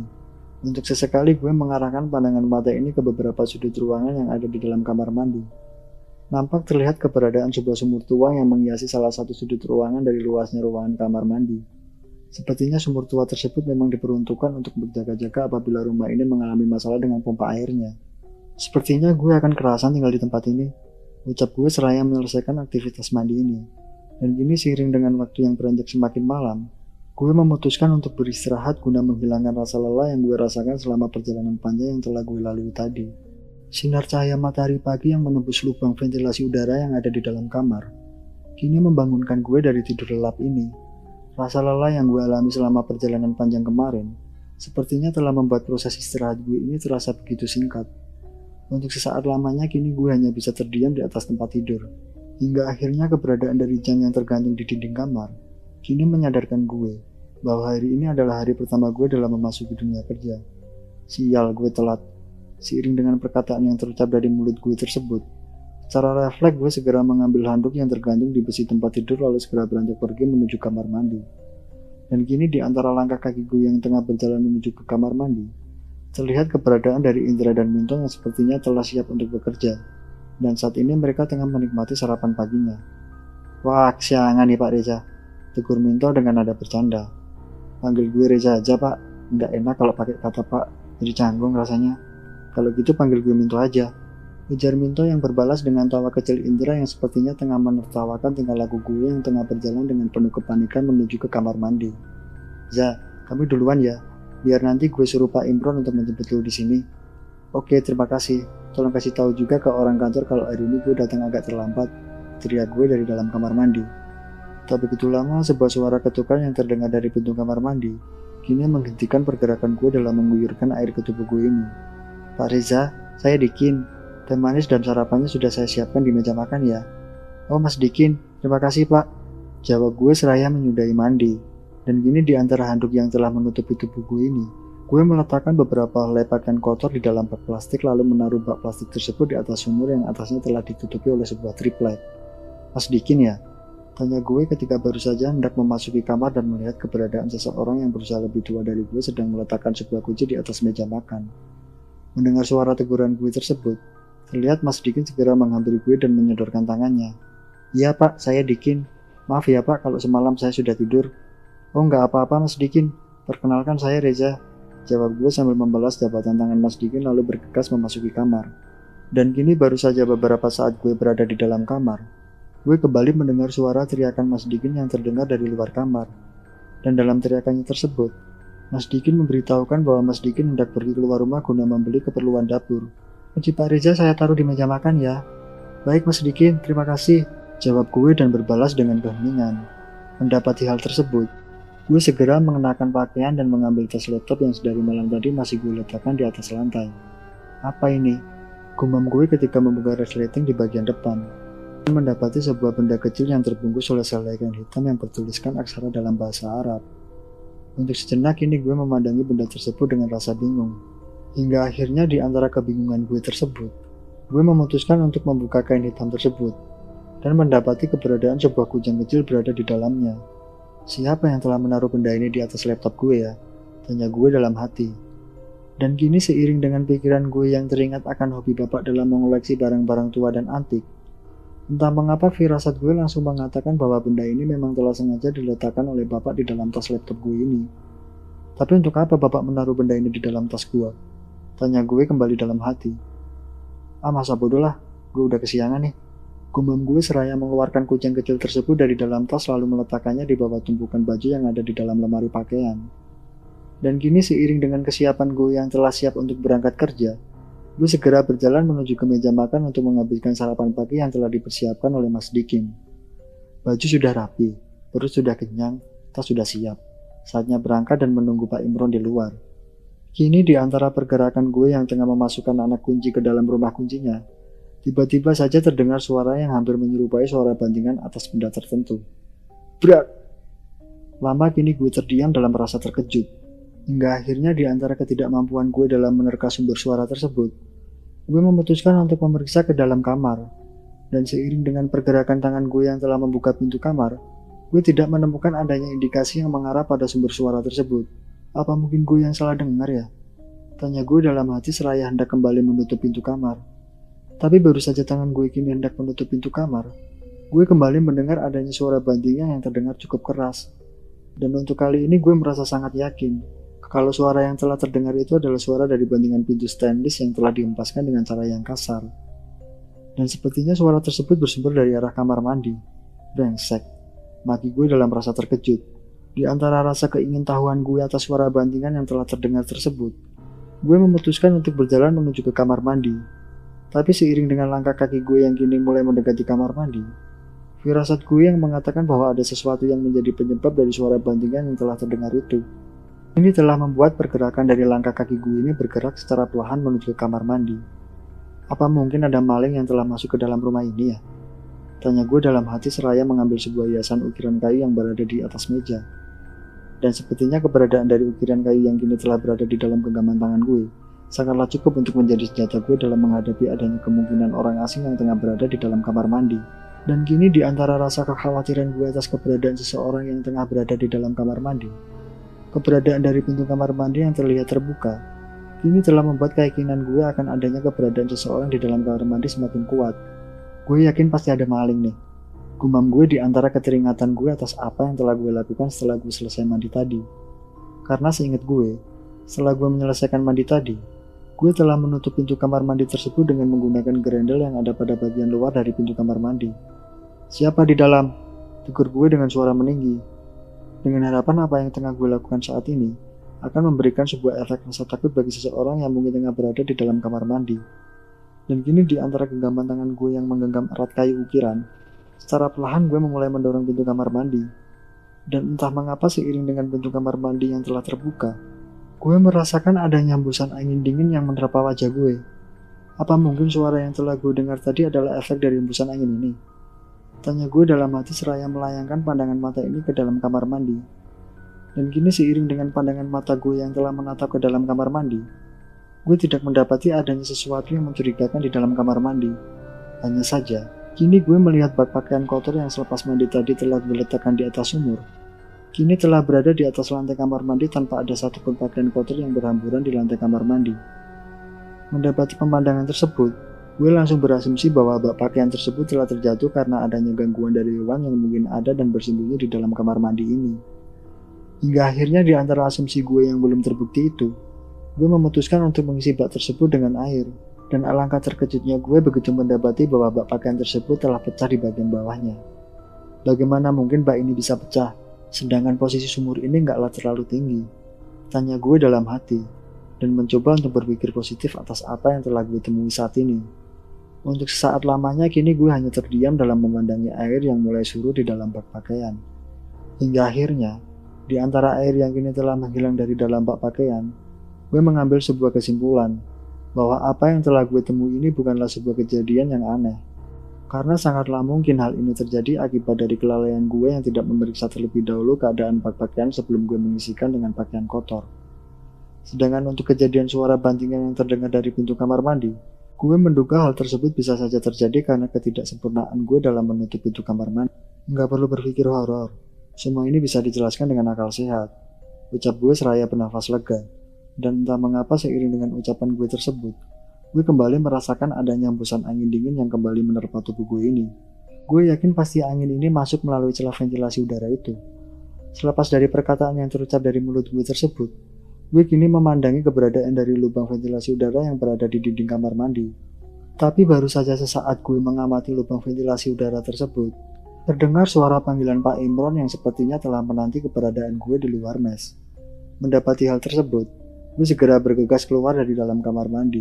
Speaker 1: untuk sesekali gue mengarahkan pandangan mata ini ke beberapa sudut ruangan yang ada di dalam kamar mandi. Nampak terlihat keberadaan sebuah sumur tua yang menghiasi salah satu sudut ruangan dari luasnya ruangan kamar mandi. Sepertinya sumur tua tersebut memang diperuntukkan untuk berjaga-jaga apabila rumah ini mengalami masalah dengan pompa airnya. Sepertinya gue akan kerasan tinggal di tempat ini, Ucap gue seraya menyelesaikan aktivitas mandi ini. Dan kini seiring dengan waktu yang beranjak semakin malam, gue memutuskan untuk beristirahat guna menghilangkan rasa lelah yang gue rasakan selama perjalanan panjang yang telah gue lalui tadi. Sinar cahaya matahari pagi yang menembus lubang ventilasi udara yang ada di dalam kamar, kini membangunkan gue dari tidur lelap ini. Rasa lelah yang gue alami selama perjalanan panjang kemarin, sepertinya telah membuat proses istirahat gue ini terasa begitu singkat. Untuk sesaat lamanya kini gue hanya bisa terdiam di atas tempat tidur. Hingga akhirnya keberadaan dari jam yang tergantung di dinding kamar kini menyadarkan gue bahwa hari ini adalah hari pertama gue dalam memasuki dunia kerja. Sial gue telat. Seiring dengan perkataan yang terucap dari mulut gue tersebut, secara refleks gue segera mengambil handuk yang tergantung di besi tempat tidur lalu segera beranjak pergi menuju kamar mandi. Dan kini di antara langkah kaki gue yang tengah berjalan menuju ke kamar mandi, Terlihat keberadaan dari Indra dan Minto yang sepertinya telah siap untuk bekerja, dan saat ini mereka tengah menikmati sarapan paginya. Wah, kesiangan nih Pak Reza, tegur Minto dengan nada bercanda. Panggil gue Reza aja Pak, nggak enak kalau pakai kata Pak, jadi canggung rasanya. Kalau gitu panggil gue Minto aja. Ujar Minto yang berbalas dengan tawa kecil Indra yang sepertinya tengah menertawakan tingkah laku gue yang tengah berjalan dengan penuh kepanikan menuju ke kamar mandi. Za, kami duluan ya, Biar nanti gue suruh Pak Imron untuk menjemput lu di sini. Oke, terima kasih. Tolong kasih tahu juga ke orang kantor kalau hari ini gue datang agak terlambat. Teriak gue dari dalam kamar mandi. Tak begitu lama, sebuah suara ketukan yang terdengar dari pintu kamar mandi kini menghentikan pergerakan gue dalam mengguyurkan air ke tubuh gue ini. Pak Reza, saya Dikin. Teh manis dan sarapannya sudah saya siapkan di meja makan ya. Oh Mas Dikin, terima kasih Pak. Jawab gue seraya menyudahi mandi. Dan gini di antara handuk yang telah menutupi tubuh gue ini, gue meletakkan beberapa helai pakaian kotor di dalam bak plastik lalu menaruh bak plastik tersebut di atas sumur yang atasnya telah ditutupi oleh sebuah triplek. Mas Dikin ya? Tanya gue ketika baru saja hendak memasuki kamar dan melihat keberadaan seseorang yang berusaha lebih tua dari gue sedang meletakkan sebuah kunci di atas meja makan. Mendengar suara teguran gue tersebut, terlihat Mas Dikin segera menghampiri gue dan menyodorkan tangannya. Iya pak, saya Dikin. Maaf ya pak kalau semalam saya sudah tidur. Oh nggak apa-apa Mas Dikin, perkenalkan saya Reza. Jawab gue sambil membalas jabatan tangan Mas Dikin lalu bergegas memasuki kamar. Dan kini baru saja beberapa saat gue berada di dalam kamar, gue kembali mendengar suara teriakan Mas Dikin yang terdengar dari luar kamar. Dan dalam teriakannya tersebut, Mas Dikin memberitahukan bahwa Mas Dikin hendak pergi keluar rumah guna membeli keperluan dapur. Kunci Pak Reza saya taruh di meja makan ya. Baik Mas Dikin, terima kasih. Jawab gue dan berbalas dengan keheningan. Mendapati hal tersebut, gue segera mengenakan pakaian dan mengambil tas laptop yang sedari malam tadi masih gue letakkan di atas lantai. Apa ini? Gumam gue ketika membuka resleting di bagian depan mendapati sebuah benda kecil yang terbungkus oleh selai kain hitam yang bertuliskan aksara dalam bahasa Arab. Untuk sejenak ini gue memandangi benda tersebut dengan rasa bingung. Hingga akhirnya di antara kebingungan gue tersebut, gue memutuskan untuk membuka kain hitam tersebut dan mendapati keberadaan sebuah kujang kecil berada di dalamnya. Siapa yang telah menaruh benda ini di atas laptop gue ya? Tanya gue dalam hati. Dan kini seiring dengan pikiran gue yang teringat akan hobi bapak dalam mengoleksi barang-barang tua dan antik, Entah mengapa firasat gue langsung mengatakan bahwa benda ini memang telah sengaja diletakkan oleh bapak di dalam tas laptop gue ini. Tapi untuk apa bapak menaruh benda ini di dalam tas gue? Tanya gue kembali dalam hati. Ah masa bodoh lah, gue udah kesiangan nih. Gumam gue seraya mengeluarkan kucing kecil tersebut dari dalam tas lalu meletakkannya di bawah tumpukan baju yang ada di dalam lemari pakaian. Dan kini seiring dengan kesiapan gue yang telah siap untuk berangkat kerja, Gue segera berjalan menuju ke meja makan untuk menghabiskan sarapan pagi yang telah dipersiapkan oleh Mas Dikin. Baju sudah rapi, perut sudah kenyang, tas sudah siap. Saatnya berangkat dan menunggu Pak Imron di luar. Kini di antara pergerakan gue yang tengah memasukkan anak kunci ke dalam rumah kuncinya, tiba-tiba saja terdengar suara yang hampir menyerupai suara bandingan atas benda tertentu. Berat! Lama kini gue terdiam dalam rasa terkejut. Hingga akhirnya di antara ketidakmampuan gue dalam menerka sumber suara tersebut, gue memutuskan untuk memeriksa ke dalam kamar. Dan seiring dengan pergerakan tangan gue yang telah membuka pintu kamar, gue tidak menemukan adanya indikasi yang mengarah pada sumber suara tersebut. Apa mungkin gue yang salah dengar ya? Tanya gue dalam hati seraya hendak kembali menutup pintu kamar. Tapi baru saja tangan gue kini hendak menutup pintu kamar, gue kembali mendengar adanya suara bantingnya yang terdengar cukup keras. Dan untuk kali ini gue merasa sangat yakin kalau suara yang telah terdengar itu adalah suara dari bandingan pintu stainless yang telah dihempaskan dengan cara yang kasar. Dan sepertinya suara tersebut bersumber dari arah kamar mandi. Brengsek. Maki gue dalam rasa terkejut. Di antara rasa keingintahuan gue atas suara bandingan yang telah terdengar tersebut, gue memutuskan untuk berjalan menuju ke kamar mandi. Tapi seiring dengan langkah kaki gue yang kini mulai mendekati kamar mandi, firasat gue yang mengatakan bahwa ada sesuatu yang menjadi penyebab dari suara bandingan yang telah terdengar itu. Ini telah membuat pergerakan dari langkah kaki gue ini bergerak secara perlahan menuju ke kamar mandi. Apa mungkin ada maling yang telah masuk ke dalam rumah ini ya? Tanya gue dalam hati seraya mengambil sebuah hiasan ukiran kayu yang berada di atas meja. Dan sepertinya keberadaan dari ukiran kayu yang kini telah berada di dalam genggaman tangan gue sangatlah cukup untuk menjadi senjata gue dalam menghadapi adanya kemungkinan orang asing yang tengah berada di dalam kamar mandi. Dan kini di antara rasa kekhawatiran gue atas keberadaan seseorang yang tengah berada di dalam kamar mandi, Keberadaan dari pintu kamar mandi yang terlihat terbuka, kini telah membuat keyakinan gue akan adanya keberadaan seseorang di dalam kamar mandi semakin kuat. Gue yakin pasti ada maling nih. Gumam gue di antara keteringatan gue atas apa yang telah gue lakukan setelah gue selesai mandi tadi. Karena seingat gue, setelah gue menyelesaikan mandi tadi, gue telah menutup pintu kamar mandi tersebut dengan menggunakan gerendel yang ada pada bagian luar dari pintu kamar mandi. Siapa di dalam? Tegur gue dengan suara meninggi. Dengan harapan apa yang tengah gue lakukan saat ini akan memberikan sebuah efek rasa takut bagi seseorang yang mungkin tengah berada di dalam kamar mandi. Dan kini di antara genggaman tangan gue yang menggenggam erat kayu ukiran, secara perlahan gue memulai mendorong pintu kamar mandi. Dan entah mengapa seiring dengan pintu kamar mandi yang telah terbuka, gue merasakan ada nyambusan angin dingin yang menerpa wajah gue. Apa mungkin suara yang telah gue dengar tadi adalah efek dari hembusan angin ini? Tanya gue dalam hati seraya melayangkan pandangan mata ini ke dalam kamar mandi. Dan kini seiring dengan pandangan mata gue yang telah menatap ke dalam kamar mandi, gue tidak mendapati adanya sesuatu yang mencurigakan di dalam kamar mandi. Hanya saja, kini gue melihat bak pakaian kotor yang selepas mandi tadi telah diletakkan di atas sumur. Kini telah berada di atas lantai kamar mandi tanpa ada satu pun pakaian kotor yang berhamburan di lantai kamar mandi. Mendapati pemandangan tersebut, Gue langsung berasumsi bahwa bak pakaian tersebut telah terjatuh karena adanya gangguan dari hewan yang mungkin ada dan bersembunyi di dalam kamar mandi ini. Hingga akhirnya di antara asumsi gue yang belum terbukti itu, gue memutuskan untuk mengisi bak tersebut dengan air. Dan alangkah terkejutnya gue begitu mendapati bahwa bak pakaian tersebut telah pecah di bagian bawahnya. Bagaimana mungkin bak ini bisa pecah, sedangkan posisi sumur ini nggaklah terlalu tinggi? Tanya gue dalam hati, dan mencoba untuk berpikir positif atas apa yang telah gue temui saat ini. Untuk sesaat lamanya kini gue hanya terdiam dalam memandangi air yang mulai surut di dalam bak pakaian. Hingga akhirnya, di antara air yang kini telah menghilang dari dalam bak pakaian, gue mengambil sebuah kesimpulan bahwa apa yang telah gue temui ini bukanlah sebuah kejadian yang aneh. Karena sangatlah mungkin hal ini terjadi akibat dari kelalaian gue yang tidak memeriksa terlebih dahulu keadaan bak pakaian sebelum gue mengisikan dengan pakaian kotor. Sedangkan untuk kejadian suara bantingan yang terdengar dari pintu kamar mandi, gue menduga hal tersebut bisa saja terjadi karena ketidaksempurnaan gue dalam menutup pintu kamar mandi. Nggak perlu berpikir horor, semua ini bisa dijelaskan dengan akal sehat. Ucap gue seraya bernafas lega. Dan entah mengapa seiring dengan ucapan gue tersebut, gue kembali merasakan adanya hembusan angin dingin yang kembali menerpa tubuh gue ini. Gue yakin pasti angin ini masuk melalui celah ventilasi udara itu. Selepas dari perkataan yang terucap dari mulut gue tersebut, gue kini memandangi keberadaan dari lubang ventilasi udara yang berada di dinding kamar mandi. Tapi baru saja sesaat gue mengamati lubang ventilasi udara tersebut, terdengar suara panggilan Pak Imron yang sepertinya telah menanti keberadaan gue di luar mes. Mendapati hal tersebut, Gue segera bergegas keluar dari dalam kamar mandi,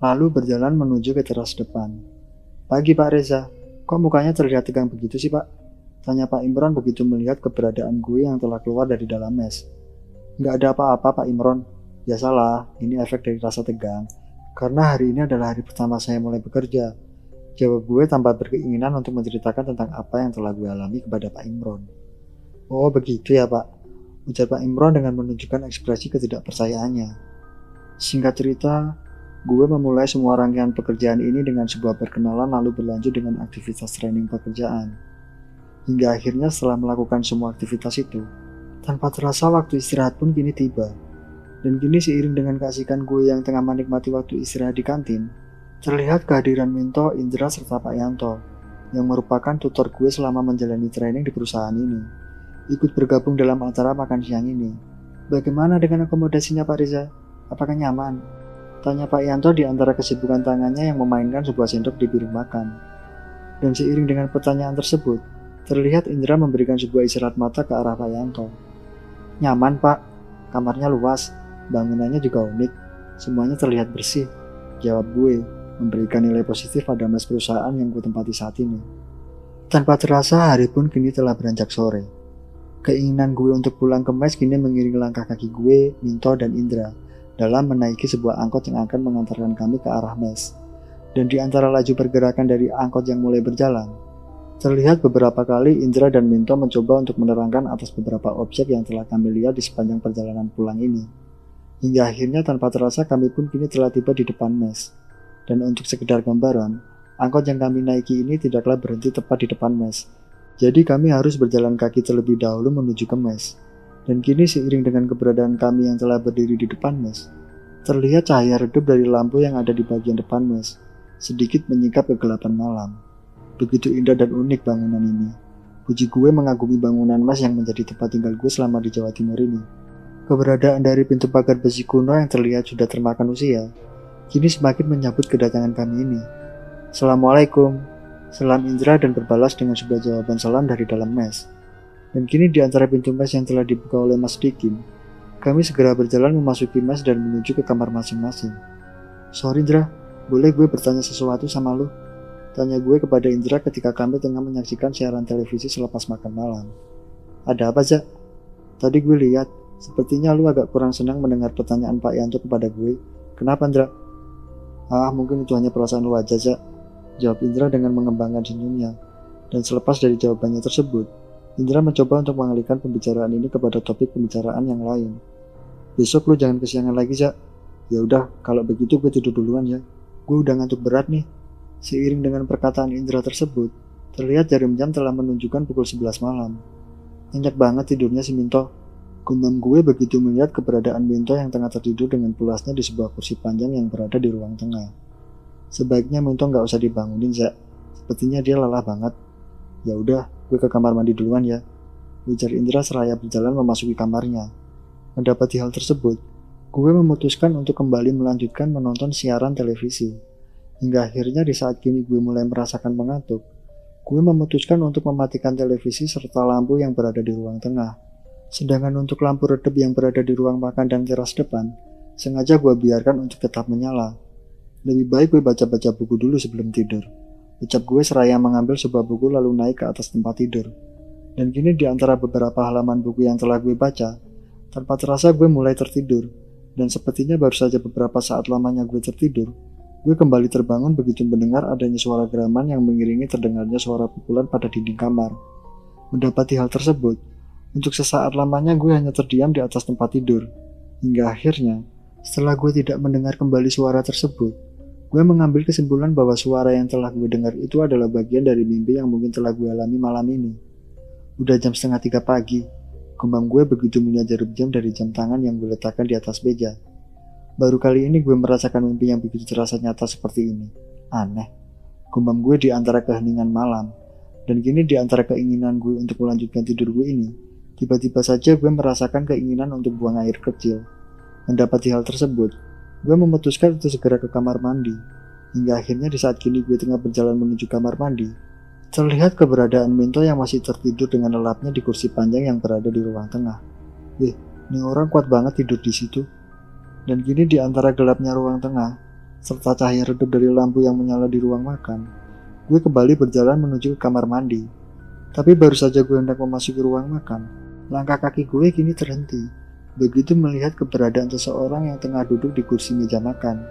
Speaker 1: lalu berjalan menuju ke teras depan. Pagi Pak Reza, kok mukanya terlihat tegang begitu sih Pak? Tanya Pak Imron begitu melihat keberadaan gue yang telah keluar dari dalam mes. Nggak ada apa-apa Pak Imron, biasalah, ini efek dari rasa tegang. Karena hari ini adalah hari pertama saya mulai bekerja. Jawab gue tanpa berkeinginan untuk menceritakan tentang apa yang telah gue alami kepada Pak Imron. Oh begitu ya Pak, ujar Pak Imron dengan menunjukkan ekspresi ketidakpercayaannya. Singkat cerita, gue memulai semua rangkaian pekerjaan ini dengan sebuah perkenalan lalu berlanjut dengan aktivitas training pekerjaan. Hingga akhirnya setelah melakukan semua aktivitas itu, tanpa terasa waktu istirahat pun kini tiba. Dan kini seiring dengan keasikan gue yang tengah menikmati waktu istirahat di kantin, terlihat kehadiran Minto, Indra, serta Pak Yanto, yang merupakan tutor gue selama menjalani training di perusahaan ini ikut bergabung dalam acara makan siang ini. Bagaimana dengan akomodasinya Pak Riza? Apakah nyaman? Tanya Pak Yanto di antara kesibukan tangannya yang memainkan sebuah sendok di piring makan. Dan seiring dengan pertanyaan tersebut, terlihat Indra memberikan sebuah isyarat mata ke arah Pak Yanto. Nyaman Pak, kamarnya luas, bangunannya juga unik, semuanya terlihat bersih. Jawab gue, memberikan nilai positif pada mas perusahaan yang gue tempati saat ini. Tanpa terasa hari pun kini telah beranjak sore. Keinginan gue untuk pulang ke mes kini mengiringi langkah kaki gue, Minto, dan Indra dalam menaiki sebuah angkot yang akan mengantarkan kami ke arah mes. Dan di antara laju pergerakan dari angkot yang mulai berjalan, terlihat beberapa kali Indra dan Minto mencoba untuk menerangkan atas beberapa objek yang telah kami lihat di sepanjang perjalanan pulang ini. Hingga akhirnya tanpa terasa kami pun kini telah tiba di depan mes. Dan untuk sekedar gambaran, angkot yang kami naiki ini tidaklah berhenti tepat di depan mes, jadi kami harus berjalan kaki terlebih dahulu menuju ke mes. Dan kini seiring dengan keberadaan kami yang telah berdiri di depan mes, terlihat cahaya redup dari lampu yang ada di bagian depan mes, sedikit menyingkap kegelapan malam. Begitu indah dan unik bangunan ini. Puji gue mengagumi bangunan mes yang menjadi tempat tinggal gue selama di Jawa Timur ini. Keberadaan dari pintu pagar besi kuno yang terlihat sudah termakan usia, kini semakin menyambut kedatangan kami ini. Assalamualaikum, Salam Indra dan berbalas dengan sebuah jawaban salam dari dalam mes. Dan kini di antara pintu mes yang telah dibuka oleh Mas Dikin, kami segera berjalan memasuki mes dan menuju ke kamar masing-masing. Sorry Indra, boleh gue bertanya sesuatu sama lu? Tanya gue kepada Indra ketika kami tengah menyaksikan siaran televisi selepas makan malam. Ada apa, Zak? Tadi gue lihat, sepertinya lu agak kurang senang mendengar pertanyaan Pak Yanto kepada gue. Kenapa, Indra? Ah, mungkin itu hanya perasaan lu aja, Zak. Jawab Indra dengan mengembangkan senyumnya. Dan selepas dari jawabannya tersebut, Indra mencoba untuk mengalihkan pembicaraan ini kepada topik pembicaraan yang lain. Besok lu jangan kesiangan lagi, Zak. Ya udah, kalau begitu gue tidur duluan ya. Gue udah ngantuk berat nih. Seiring dengan perkataan Indra tersebut, terlihat jarum jam telah menunjukkan pukul 11 malam. Nyenyak banget tidurnya si Minto. Gumam gue begitu melihat keberadaan Minto yang tengah tertidur dengan pulasnya di sebuah kursi panjang yang berada di ruang tengah. Sebaiknya Minto nggak usah dibangunin, Zak. Sepertinya dia lelah banget. Ya udah, gue ke kamar mandi duluan ya. Ujar Indra seraya berjalan memasuki kamarnya. Mendapati hal tersebut, gue memutuskan untuk kembali melanjutkan menonton siaran televisi. Hingga akhirnya di saat kini gue mulai merasakan mengantuk, gue memutuskan untuk mematikan televisi serta lampu yang berada di ruang tengah. Sedangkan untuk lampu redup yang berada di ruang makan dan teras depan, sengaja gue biarkan untuk tetap menyala. Lebih baik gue baca-baca buku dulu sebelum tidur. Ucap gue seraya mengambil sebuah buku lalu naik ke atas tempat tidur. Dan kini di antara beberapa halaman buku yang telah gue baca, tanpa terasa gue mulai tertidur. Dan sepertinya baru saja beberapa saat lamanya gue tertidur, Gue kembali terbangun begitu mendengar adanya suara geraman yang mengiringi terdengarnya suara pukulan pada dinding kamar. Mendapati hal tersebut, untuk sesaat lamanya gue hanya terdiam di atas tempat tidur. Hingga akhirnya, setelah gue tidak mendengar kembali suara tersebut, gue mengambil kesimpulan bahwa suara yang telah gue dengar itu adalah bagian dari mimpi yang mungkin telah gue alami malam ini. Udah jam setengah tiga pagi, kembang gue begitu punya jarum jam dari jam tangan yang gue letakkan di atas meja. Baru kali ini gue merasakan mimpi yang begitu terasa nyata seperti ini. Aneh. Gumam gue di antara keheningan malam. Dan kini di antara keinginan gue untuk melanjutkan tidur gue ini, tiba-tiba saja gue merasakan keinginan untuk buang air kecil. Mendapati hal tersebut, gue memutuskan untuk segera ke kamar mandi. Hingga akhirnya di saat kini gue tengah berjalan menuju kamar mandi, terlihat keberadaan Minto yang masih tertidur dengan lelapnya di kursi panjang yang berada di ruang tengah. Wih, ini orang kuat banget tidur di situ. Dan kini di antara gelapnya ruang tengah, serta cahaya redup dari lampu yang menyala di ruang makan, gue kembali berjalan menuju ke kamar mandi. Tapi baru saja gue hendak memasuki ruang makan, langkah kaki gue kini terhenti. Begitu melihat keberadaan seseorang yang tengah duduk di kursi meja makan,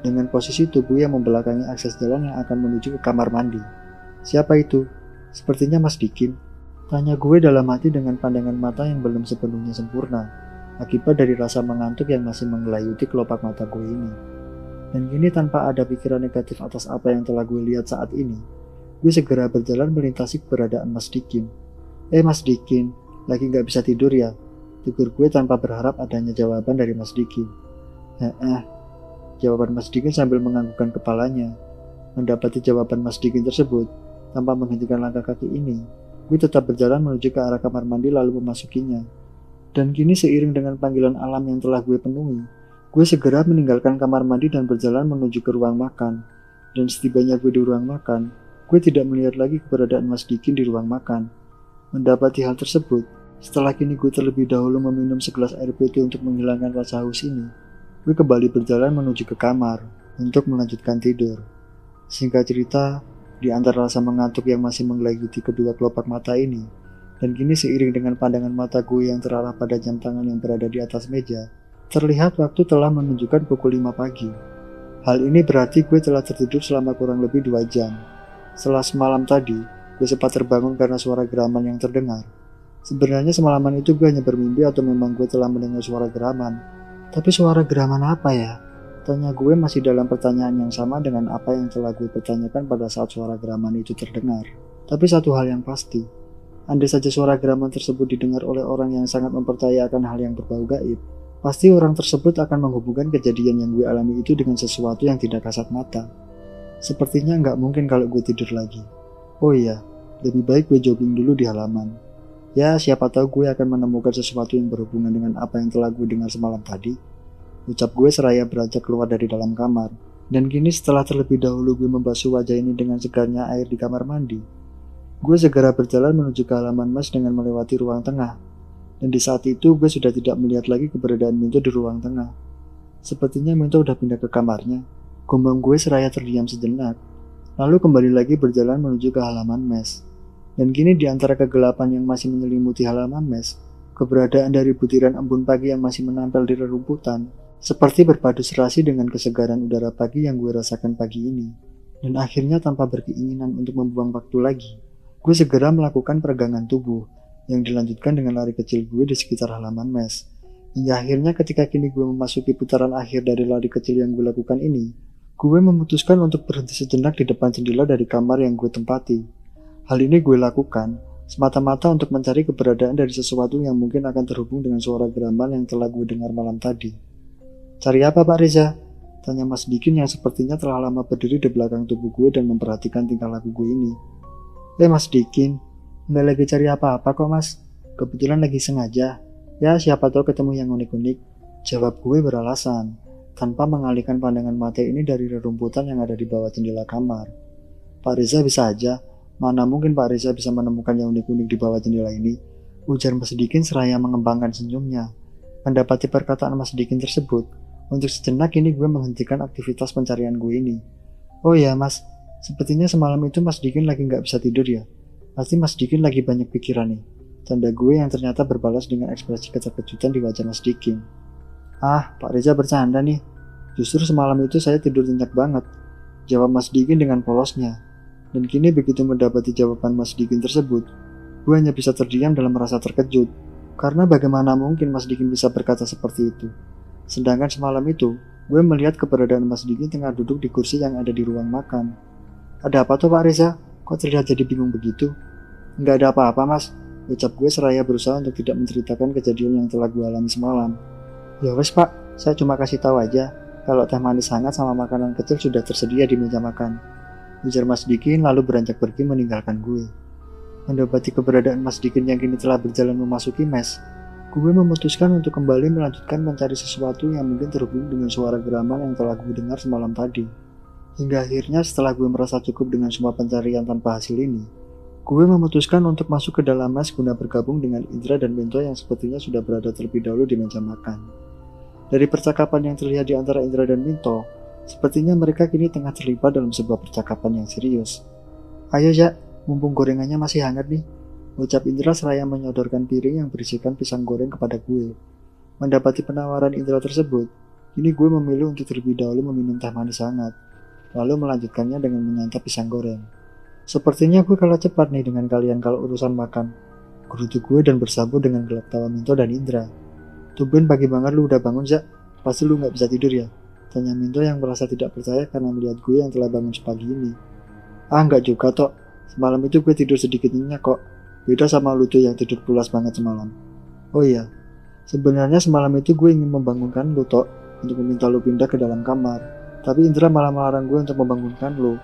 Speaker 1: dengan posisi tubuh yang membelakangi akses jalan yang akan menuju ke kamar mandi. Siapa itu? Sepertinya Mas Dikin. Tanya gue dalam hati dengan pandangan mata yang belum sepenuhnya sempurna akibat dari rasa mengantuk yang masih menggelayuti kelopak mata gue ini. Dan kini tanpa ada pikiran negatif atas apa yang telah gue lihat saat ini, gue segera berjalan melintasi keberadaan Mas Dikin. Eh Mas Dikin, lagi gak bisa tidur ya? Tegur gue tanpa berharap adanya jawaban dari Mas Dikin. Eh, jawaban Mas Dikin sambil menganggukkan kepalanya. Mendapati jawaban Mas Dikin tersebut, tanpa menghentikan langkah kaki ini, gue tetap berjalan menuju ke arah kamar mandi lalu memasukinya. Dan kini seiring dengan panggilan alam yang telah gue penuhi, gue segera meninggalkan kamar mandi dan berjalan menuju ke ruang makan. Dan setibanya gue di ruang makan, gue tidak melihat lagi keberadaan Mas Dikin di ruang makan. Mendapati hal tersebut, setelah kini gue terlebih dahulu meminum segelas air putih untuk menghilangkan rasa haus ini, gue kembali berjalan menuju ke kamar untuk melanjutkan tidur. Singkat cerita, di antara rasa mengantuk yang masih menggelayuti kedua kelopak mata ini, dan kini seiring dengan pandangan mata gue yang terarah pada jam tangan yang berada di atas meja, terlihat waktu telah menunjukkan pukul 5 pagi. Hal ini berarti gue telah tertidur selama kurang lebih 2 jam. Setelah semalam tadi, gue sempat terbangun karena suara geraman yang terdengar. Sebenarnya semalaman itu gue hanya bermimpi atau memang gue telah mendengar suara geraman. Tapi suara geraman apa ya? Tanya gue masih dalam pertanyaan yang sama dengan apa yang telah gue pertanyakan pada saat suara geraman itu terdengar. Tapi satu hal yang pasti, Andai saja suara geraman tersebut didengar oleh orang yang sangat mempercayakan hal yang berbau gaib, pasti orang tersebut akan menghubungkan kejadian yang gue alami itu dengan sesuatu yang tidak kasat mata. Sepertinya nggak mungkin kalau gue tidur lagi. Oh iya, lebih baik gue jogging dulu di halaman. Ya, siapa tahu gue akan menemukan sesuatu yang berhubungan dengan apa yang telah gue dengar semalam tadi. Ucap gue seraya beranjak keluar dari dalam kamar. Dan kini setelah terlebih dahulu gue membasuh wajah ini dengan segarnya air di kamar mandi, Gue segera berjalan menuju ke halaman mas dengan melewati ruang tengah. Dan di saat itu gue sudah tidak melihat lagi keberadaan Minto di ruang tengah. Sepertinya Minto udah pindah ke kamarnya. Gombang gue seraya terdiam sejenak. Lalu kembali lagi berjalan menuju ke halaman mes. Dan kini di antara kegelapan yang masih menyelimuti halaman mes, keberadaan dari butiran embun pagi yang masih menempel di rerumputan, seperti berpadu serasi dengan kesegaran udara pagi yang gue rasakan pagi ini. Dan akhirnya tanpa berkeinginan untuk membuang waktu lagi, Gue segera melakukan peregangan tubuh, yang dilanjutkan dengan lari kecil gue di sekitar halaman mes. Hingga akhirnya ketika kini gue memasuki putaran akhir dari lari kecil yang gue lakukan ini, gue memutuskan untuk berhenti sejenak di depan jendela dari kamar yang gue tempati. Hal ini gue lakukan semata-mata untuk mencari keberadaan dari sesuatu yang mungkin akan terhubung dengan suara geraman yang telah gue dengar malam tadi. Cari apa Pak Reza? Tanya Mas Dikin yang sepertinya telah lama berdiri di belakang tubuh gue dan memperhatikan tingkah laku gue ini. Eh Mas Dikin, nggak lagi cari apa-apa kok mas. Kebetulan lagi sengaja. Ya siapa tahu ketemu yang unik-unik. Jawab gue beralasan. tanpa mengalihkan pandangan mata ini dari rerumputan yang ada di bawah jendela kamar. Pak Reza bisa aja, mana mungkin Pak Reza bisa menemukan yang unik-unik di bawah jendela ini, ujar Mas Dikin seraya mengembangkan senyumnya. Mendapati perkataan Mas Dikin tersebut, untuk sejenak ini gue menghentikan aktivitas pencarian gue ini. Oh ya mas, sepertinya semalam itu Mas Dikin lagi nggak bisa tidur ya. Pasti Mas Dikin lagi banyak pikiran nih. Tanda gue yang ternyata berbalas dengan ekspresi keterkejutan di wajah Mas Dikin. Ah, Pak Reza bercanda nih. Justru semalam itu saya tidur nyenyak banget. Jawab Mas Dikin dengan polosnya. Dan kini begitu mendapati jawaban Mas Dikin tersebut, gue hanya bisa terdiam dalam merasa terkejut. Karena bagaimana mungkin Mas Dikin bisa berkata seperti itu. Sedangkan semalam itu, gue melihat keberadaan Mas Dikin tengah duduk di kursi yang ada di ruang makan. Ada apa tuh Pak Reza? Kok terlihat jadi bingung begitu? Enggak ada apa-apa mas, ucap gue seraya berusaha untuk tidak menceritakan kejadian yang telah gue alami semalam. Ya wes pak, saya cuma kasih tahu aja kalau teh manis hangat sama makanan kecil sudah tersedia di meja makan. Ujar Mas Dikin lalu beranjak pergi meninggalkan gue. Mendapati keberadaan Mas Dikin yang kini telah berjalan memasuki mes, gue memutuskan untuk kembali melanjutkan mencari sesuatu yang mungkin terhubung dengan suara geraman yang telah gue dengar semalam tadi. Hingga akhirnya setelah gue merasa cukup dengan semua pencarian tanpa hasil ini, gue memutuskan untuk masuk ke dalam mes guna bergabung dengan Indra dan Minto yang sepertinya sudah berada terlebih dahulu di meja makan. Dari percakapan yang terlihat di antara Indra dan Minto, sepertinya mereka kini tengah terlibat dalam sebuah percakapan yang serius. Ayo ya, mumpung gorengannya masih hangat nih, ucap Indra seraya menyodorkan piring yang berisikan pisang goreng kepada gue. Mendapati penawaran Indra tersebut, kini gue memilih untuk terlebih dahulu meminum teh manis hangat, lalu melanjutkannya dengan menyantap pisang goreng. Sepertinya gue kalah cepat nih dengan kalian kalau urusan makan. Gerutu gue dan bersabut dengan gelap tawa Minto dan Indra. Tumben pagi banget lu udah bangun, Zak. Pasti lu nggak bisa tidur ya? Tanya Minto yang merasa tidak percaya karena melihat gue yang telah bangun sepagi ini. Ah, nggak juga, Tok. Semalam itu gue tidur sedikit nyenyak kok. Beda sama lu tuh yang tidur pulas banget semalam. Oh iya, sebenarnya semalam itu gue ingin membangunkan lu, Tok, untuk meminta lu pindah ke dalam kamar. Tapi Indra malah melarang gue untuk membangunkan lu.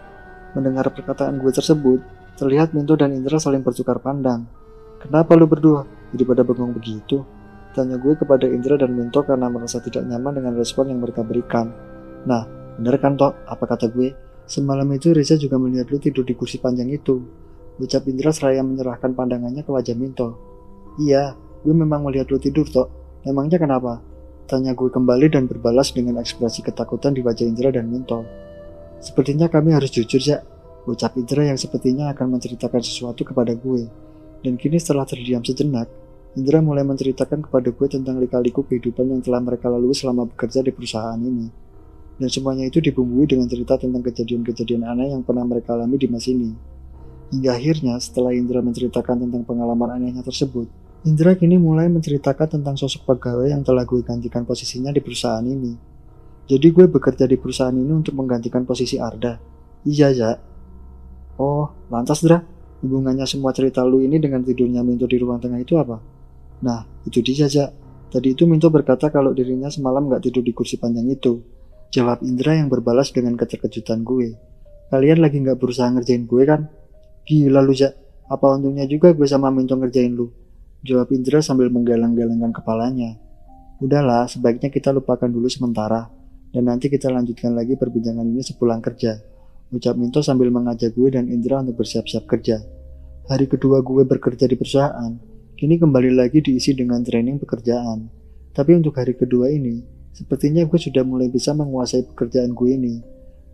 Speaker 1: Mendengar perkataan gue tersebut, terlihat Minto dan Indra saling bertukar pandang. Kenapa lu berdua jadi pada bengong begitu? Tanya gue kepada Indra dan Minto karena merasa tidak nyaman dengan respon yang mereka berikan. Nah, bener kan Tok? Apa kata gue? Semalam itu Reza juga melihat lu tidur di kursi panjang itu. Ucap Indra seraya menyerahkan pandangannya ke wajah Minto. Iya, gue memang melihat lu tidur Tok. Memangnya kenapa? Tanya gue kembali dan berbalas dengan ekspresi ketakutan di wajah Indra dan Minto. Sepertinya kami harus jujur ya, ucap Indra yang sepertinya akan menceritakan sesuatu kepada gue. Dan kini setelah terdiam sejenak, Indra mulai menceritakan kepada gue tentang lika-liku kehidupan yang telah mereka lalui selama bekerja di perusahaan ini. Dan semuanya itu dibumbui dengan cerita tentang kejadian-kejadian aneh yang pernah mereka alami di mas ini. Hingga akhirnya, setelah Indra menceritakan tentang pengalaman anehnya tersebut, Indra kini mulai menceritakan tentang sosok pegawai yang telah gue gantikan posisinya di perusahaan ini. Jadi gue bekerja di perusahaan ini untuk menggantikan posisi Arda. Iya, ya. Oh, lantas Dra, hubungannya semua cerita lu ini dengan tidurnya Minto di ruang tengah itu apa? Nah, itu dia saja. Tadi itu Minto berkata kalau dirinya semalam gak tidur di kursi panjang itu. Jawab Indra yang berbalas dengan keterkejutan gue. Kalian lagi gak berusaha ngerjain gue kan? Gila lu, Jak. Apa untungnya juga gue sama Minto ngerjain lu? Jawab Indra sambil menggalang-galangkan kepalanya. Udahlah, sebaiknya kita lupakan dulu sementara. Dan nanti kita lanjutkan lagi perbincangan ini sepulang kerja. Ucap Minto sambil mengajak gue dan Indra untuk bersiap-siap kerja. Hari kedua gue bekerja di perusahaan, Kini kembali lagi diisi dengan training pekerjaan. Tapi untuk hari kedua ini, sepertinya gue sudah mulai bisa menguasai pekerjaan gue ini.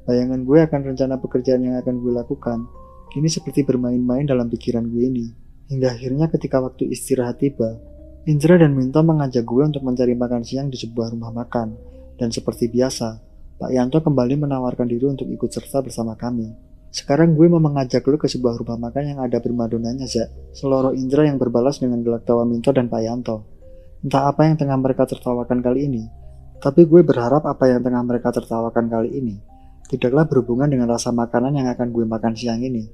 Speaker 1: Bayangan gue akan rencana pekerjaan yang akan gue lakukan, kini seperti bermain-main dalam pikiran gue ini. Hingga akhirnya ketika waktu istirahat tiba, Indra dan Minto mengajak gue untuk mencari makan siang di sebuah rumah makan. Dan seperti biasa, Pak Yanto kembali menawarkan diri untuk ikut serta bersama kami. Sekarang gue mau mengajak lo ke sebuah rumah makan yang ada primadonanya, Zak. Seloro Indra yang berbalas dengan gelak tawa Minto dan Pak Yanto. Entah apa yang tengah mereka tertawakan kali ini, tapi gue berharap apa yang tengah mereka tertawakan kali ini tidaklah berhubungan dengan rasa makanan yang akan gue makan siang ini.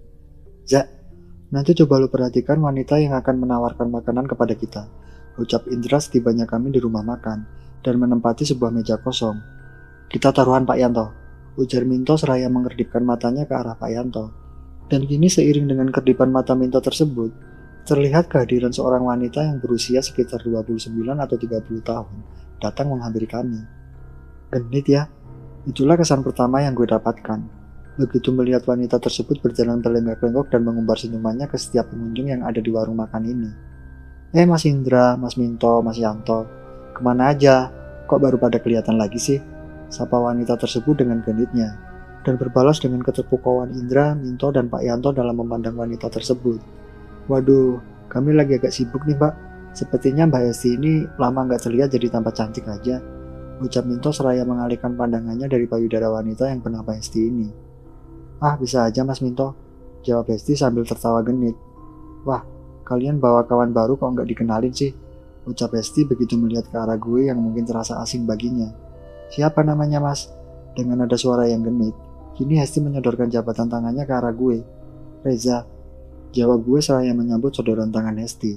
Speaker 1: Zak, nanti coba lo perhatikan wanita yang akan menawarkan makanan kepada kita. Ucap Indra setibanya kami di rumah makan dan menempati sebuah meja kosong. Kita taruhan Pak Yanto, Ujar Minto seraya mengerdipkan matanya ke arah Pak Yanto. Dan kini seiring dengan kerdipan mata Minto tersebut, terlihat kehadiran seorang wanita yang berusia sekitar 29 atau 30 tahun datang menghampiri kami. Genit ya. Itulah kesan pertama yang gue dapatkan. Begitu melihat wanita tersebut berjalan berlenggak-lenggok dan mengumbar senyumannya ke setiap pengunjung yang ada di warung makan ini. Eh Mas Indra, Mas Minto, Mas Yanto, ke mana aja? Kok baru pada kelihatan lagi sih? Sapa wanita tersebut dengan genitnya. Dan berbalas dengan keterpukauan Indra, Minto, dan Pak Yanto dalam memandang wanita tersebut. Waduh, kami lagi agak sibuk nih Pak. Sepertinya Mbak Esti ini lama nggak terlihat jadi tambah cantik aja. Ucap Minto seraya mengalihkan pandangannya dari payudara wanita yang bernama Esti ini. Ah, bisa aja Mas Minto. Jawab Esti sambil tertawa genit. Wah, kalian bawa kawan baru kok nggak dikenalin sih? Ucap Esti begitu melihat ke arah gue yang mungkin terasa asing baginya. Siapa namanya mas? Dengan ada suara yang genit. Kini Hesti menyodorkan jabatan tangannya ke arah gue. Reza. Jawab gue seraya menyambut sodoran tangan Hesti.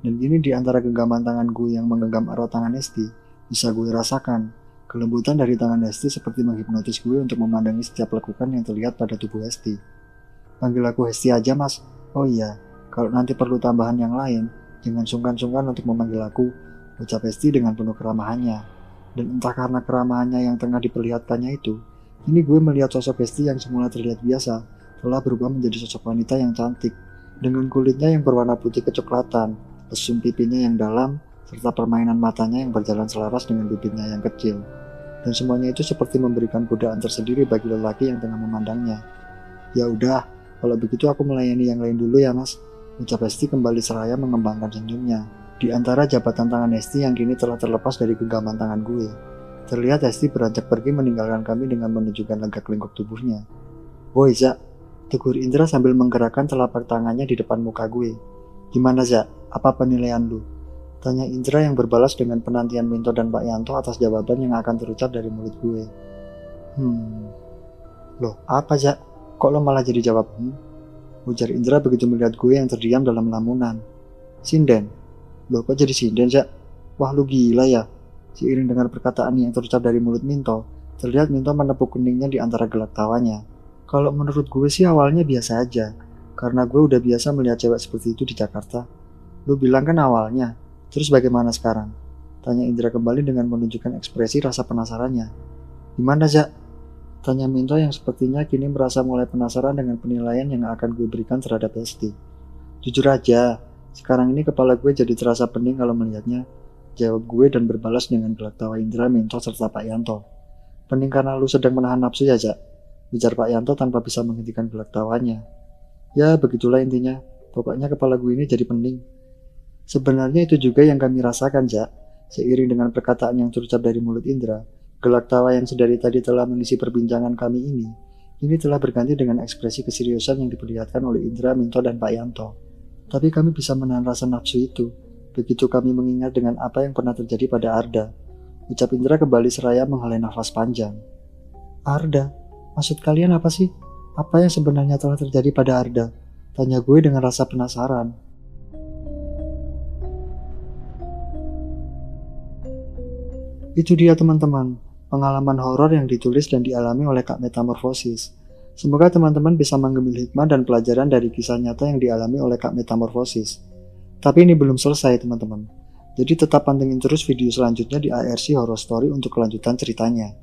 Speaker 1: Dan kini di antara genggaman tangan gue yang menggenggam erat tangan Hesti, bisa gue rasakan. Kelembutan dari tangan Hesti seperti menghipnotis gue untuk memandangi setiap lekukan yang terlihat pada tubuh Hesti. Panggil aku Hesti aja mas. Oh iya, kalau nanti perlu tambahan yang lain, jangan sungkan-sungkan untuk memanggil aku, ucap Hesti dengan penuh keramahannya. Dan entah karena keramahannya yang tengah diperlihatkannya itu, ini gue melihat sosok Hesti yang semula terlihat biasa, telah berubah menjadi sosok wanita yang cantik, dengan kulitnya yang berwarna putih kecoklatan, lesung pipinya yang dalam, serta permainan matanya yang berjalan selaras dengan bibirnya yang kecil. Dan semuanya itu seperti memberikan godaan tersendiri bagi lelaki yang tengah memandangnya. Ya udah, kalau begitu aku melayani yang lain dulu ya mas. Ucap Esti kembali seraya mengembangkan senyumnya. Di antara jabatan tangan Esti yang kini telah terlepas dari genggaman tangan gue. Terlihat Esti beranjak pergi meninggalkan kami dengan menunjukkan legak lenggok tubuhnya. Woi Zak, tegur Indra sambil menggerakkan telapak tangannya di depan muka gue. Gimana Zak, apa penilaian lu? Tanya Indra yang berbalas dengan penantian Minto dan Pak Yanto atas jawaban yang akan terucap dari mulut gue. Hmm, loh apa Zak? Kok lo malah jadi jawab hmm? Ujar Indra begitu melihat gue yang terdiam dalam lamunan. Sinden? Loh kok jadi sinden Zak? Wah lu gila ya? Seiring dengan perkataan yang terucap dari mulut Minto, terlihat Minto menepuk keningnya di antara gelak tawanya. Kalau menurut gue sih awalnya biasa aja, karena gue udah biasa melihat cewek seperti itu di Jakarta. Lu bilang kan awalnya, Terus bagaimana sekarang? Tanya Indra kembali dengan menunjukkan ekspresi rasa penasarannya. Gimana, Zak? Tanya Minto yang sepertinya kini merasa mulai penasaran dengan penilaian yang akan gue berikan terhadap Esti. Jujur aja, sekarang ini kepala gue jadi terasa pening kalau melihatnya. Jawab gue dan berbalas dengan gelak tawa Indra, Minto, serta Pak Yanto. Pening karena lu sedang menahan nafsu ya, Zak? Bicar Pak Yanto tanpa bisa menghentikan gelak tawanya. Ya, begitulah intinya. Pokoknya kepala gue ini jadi pening. Sebenarnya itu juga yang kami rasakan, Jak. Seiring dengan perkataan yang terucap dari mulut Indra, gelak tawa yang sedari tadi telah mengisi perbincangan kami ini, ini telah berganti dengan ekspresi keseriusan yang diperlihatkan oleh Indra, Minto, dan Pak Yanto. Tapi kami bisa menahan rasa nafsu itu, begitu kami mengingat dengan apa yang pernah terjadi pada Arda. Ucap Indra kembali seraya menghalai nafas panjang. Arda? Maksud kalian apa sih? Apa yang sebenarnya telah terjadi pada Arda? Tanya gue dengan rasa penasaran. Itu dia teman-teman, pengalaman horor yang ditulis dan dialami oleh Kak Metamorfosis. Semoga teman-teman bisa mengambil hikmah dan pelajaran dari kisah nyata yang dialami oleh Kak Metamorfosis. Tapi ini belum selesai teman-teman. Jadi tetap pantengin terus video selanjutnya di ARC Horror Story untuk kelanjutan ceritanya.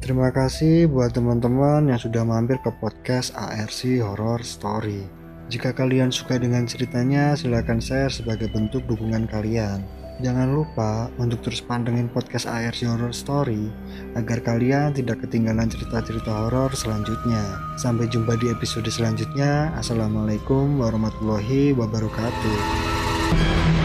Speaker 1: Terima kasih buat teman-teman yang sudah mampir ke podcast ARC Horror Story. Jika kalian suka dengan ceritanya, silahkan share sebagai bentuk dukungan kalian. Jangan lupa untuk terus pantengin podcast ARC Horror Story agar kalian tidak ketinggalan cerita-cerita horor selanjutnya. Sampai jumpa di episode selanjutnya. Assalamualaikum warahmatullahi wabarakatuh.